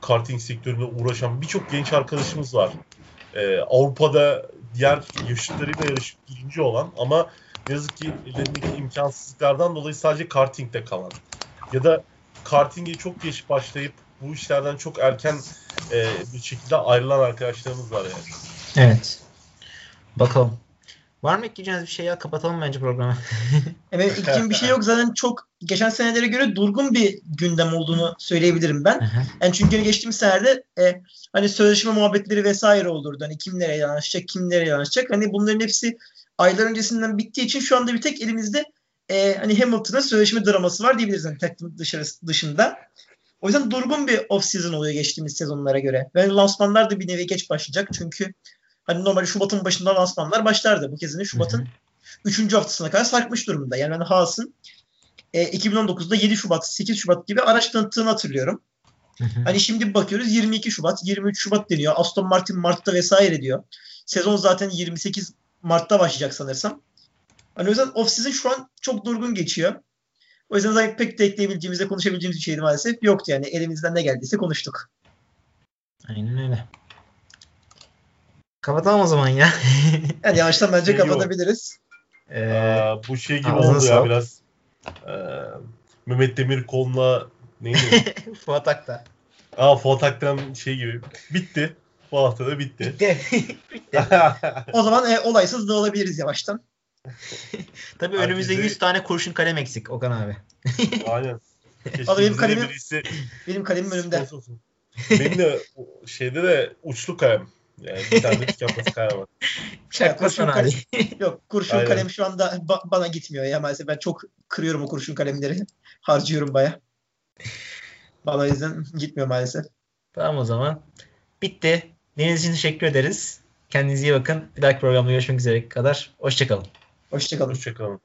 karting sektöründe uğraşan birçok genç arkadaşımız var. Ee, Avrupa'da diğer yaşıtlarıyla yarışıp birinci olan ama ne yazık ki ellerindeki imkansızlıklardan dolayı sadece kartingde kalan. Ya da kartinge çok geç başlayıp bu işlerden çok erken e, bir şekilde ayrılan arkadaşlarımız var yani. Evet. Bakalım. Var mı ekleyeceğiniz bir şey ya? Kapatalım bence programı. (laughs) Evet ekleyeceğim bir şey yok. Zaten çok geçen senelere göre durgun bir gündem olduğunu söyleyebilirim ben. Yani çünkü geçtiğimiz senelerde e, hani sözleşme muhabbetleri vesaire olurdu. Hani kim nereye yanaşacak, kim nereye yanaşacak. Hani bunların hepsi aylar öncesinden bittiği için şu anda bir tek elimizde e, hani Hamilton'ın sözleşme draması var diyebiliriz hani takım dışarısı, dışında. O yüzden durgun bir off season oluyor geçtiğimiz sezonlara göre. Ve lansmanlar da bir nevi geç başlayacak. Çünkü hani normalde Şubat'ın başında lansmanlar başlardı. Bu kez Şubat'ın 3. haftasına kadar sarkmış durumda. Yani ben Haas'ın e, 2019'da 7 Şubat, 8 Şubat gibi araç tanıttığını hatırlıyorum. Hani şimdi bakıyoruz 22 Şubat, 23 Şubat deniyor. Aston Martin Mart'ta vesaire diyor. Sezon zaten 28 Mart'ta başlayacak sanırsam. Hani o yüzden off-season şu an çok durgun geçiyor. O yüzden zaten pek de ekleyebileceğimiz, de konuşabileceğimiz bir şeydi maalesef. Yoktu yani. Elimizden ne geldiyse konuştuk. Aynen öyle. Kapatalım o zaman ya. (laughs) Yani yavaştan bence Şey kapatabiliriz. Ee, Aa, bu şey gibi oldu ya biraz. Ee, Mehmet Demirkol'la neydi? (laughs) Fuat Akta. Aa Fuat Aktan şey gibi. Bitti. Bu hafta da bitti. Bitti. (laughs) Bitti. O zaman e, olaysız dağılabiliriz yavaştan. Tabii önümüzde Herkese- 100 tane kurşun kalem eksik Okan abi. Aynen. (laughs) Abi benim kalemim- birisi Benim kalemim önümde. Benim de şeyde de uçlu kalem. Yani bir tane de tükenmez kalem var. (laughs) Çakma kurşun sanayi. (laughs) Yok kurşun Aynen. kalem şu anda ba- bana gitmiyor ya maalesef. Ben çok kırıyorum o kurşun kalemleri. Harcıyorum baya. Bana yüzden gitmiyor maalesef. Tamam o zaman. Bitti. Dinlediğiniz için teşekkür ederiz. Kendinize iyi bakın. Bir dahaki programda görüşmek üzere kadar. Hoşçakalın. Hoşçakalın. Hoşçakalın.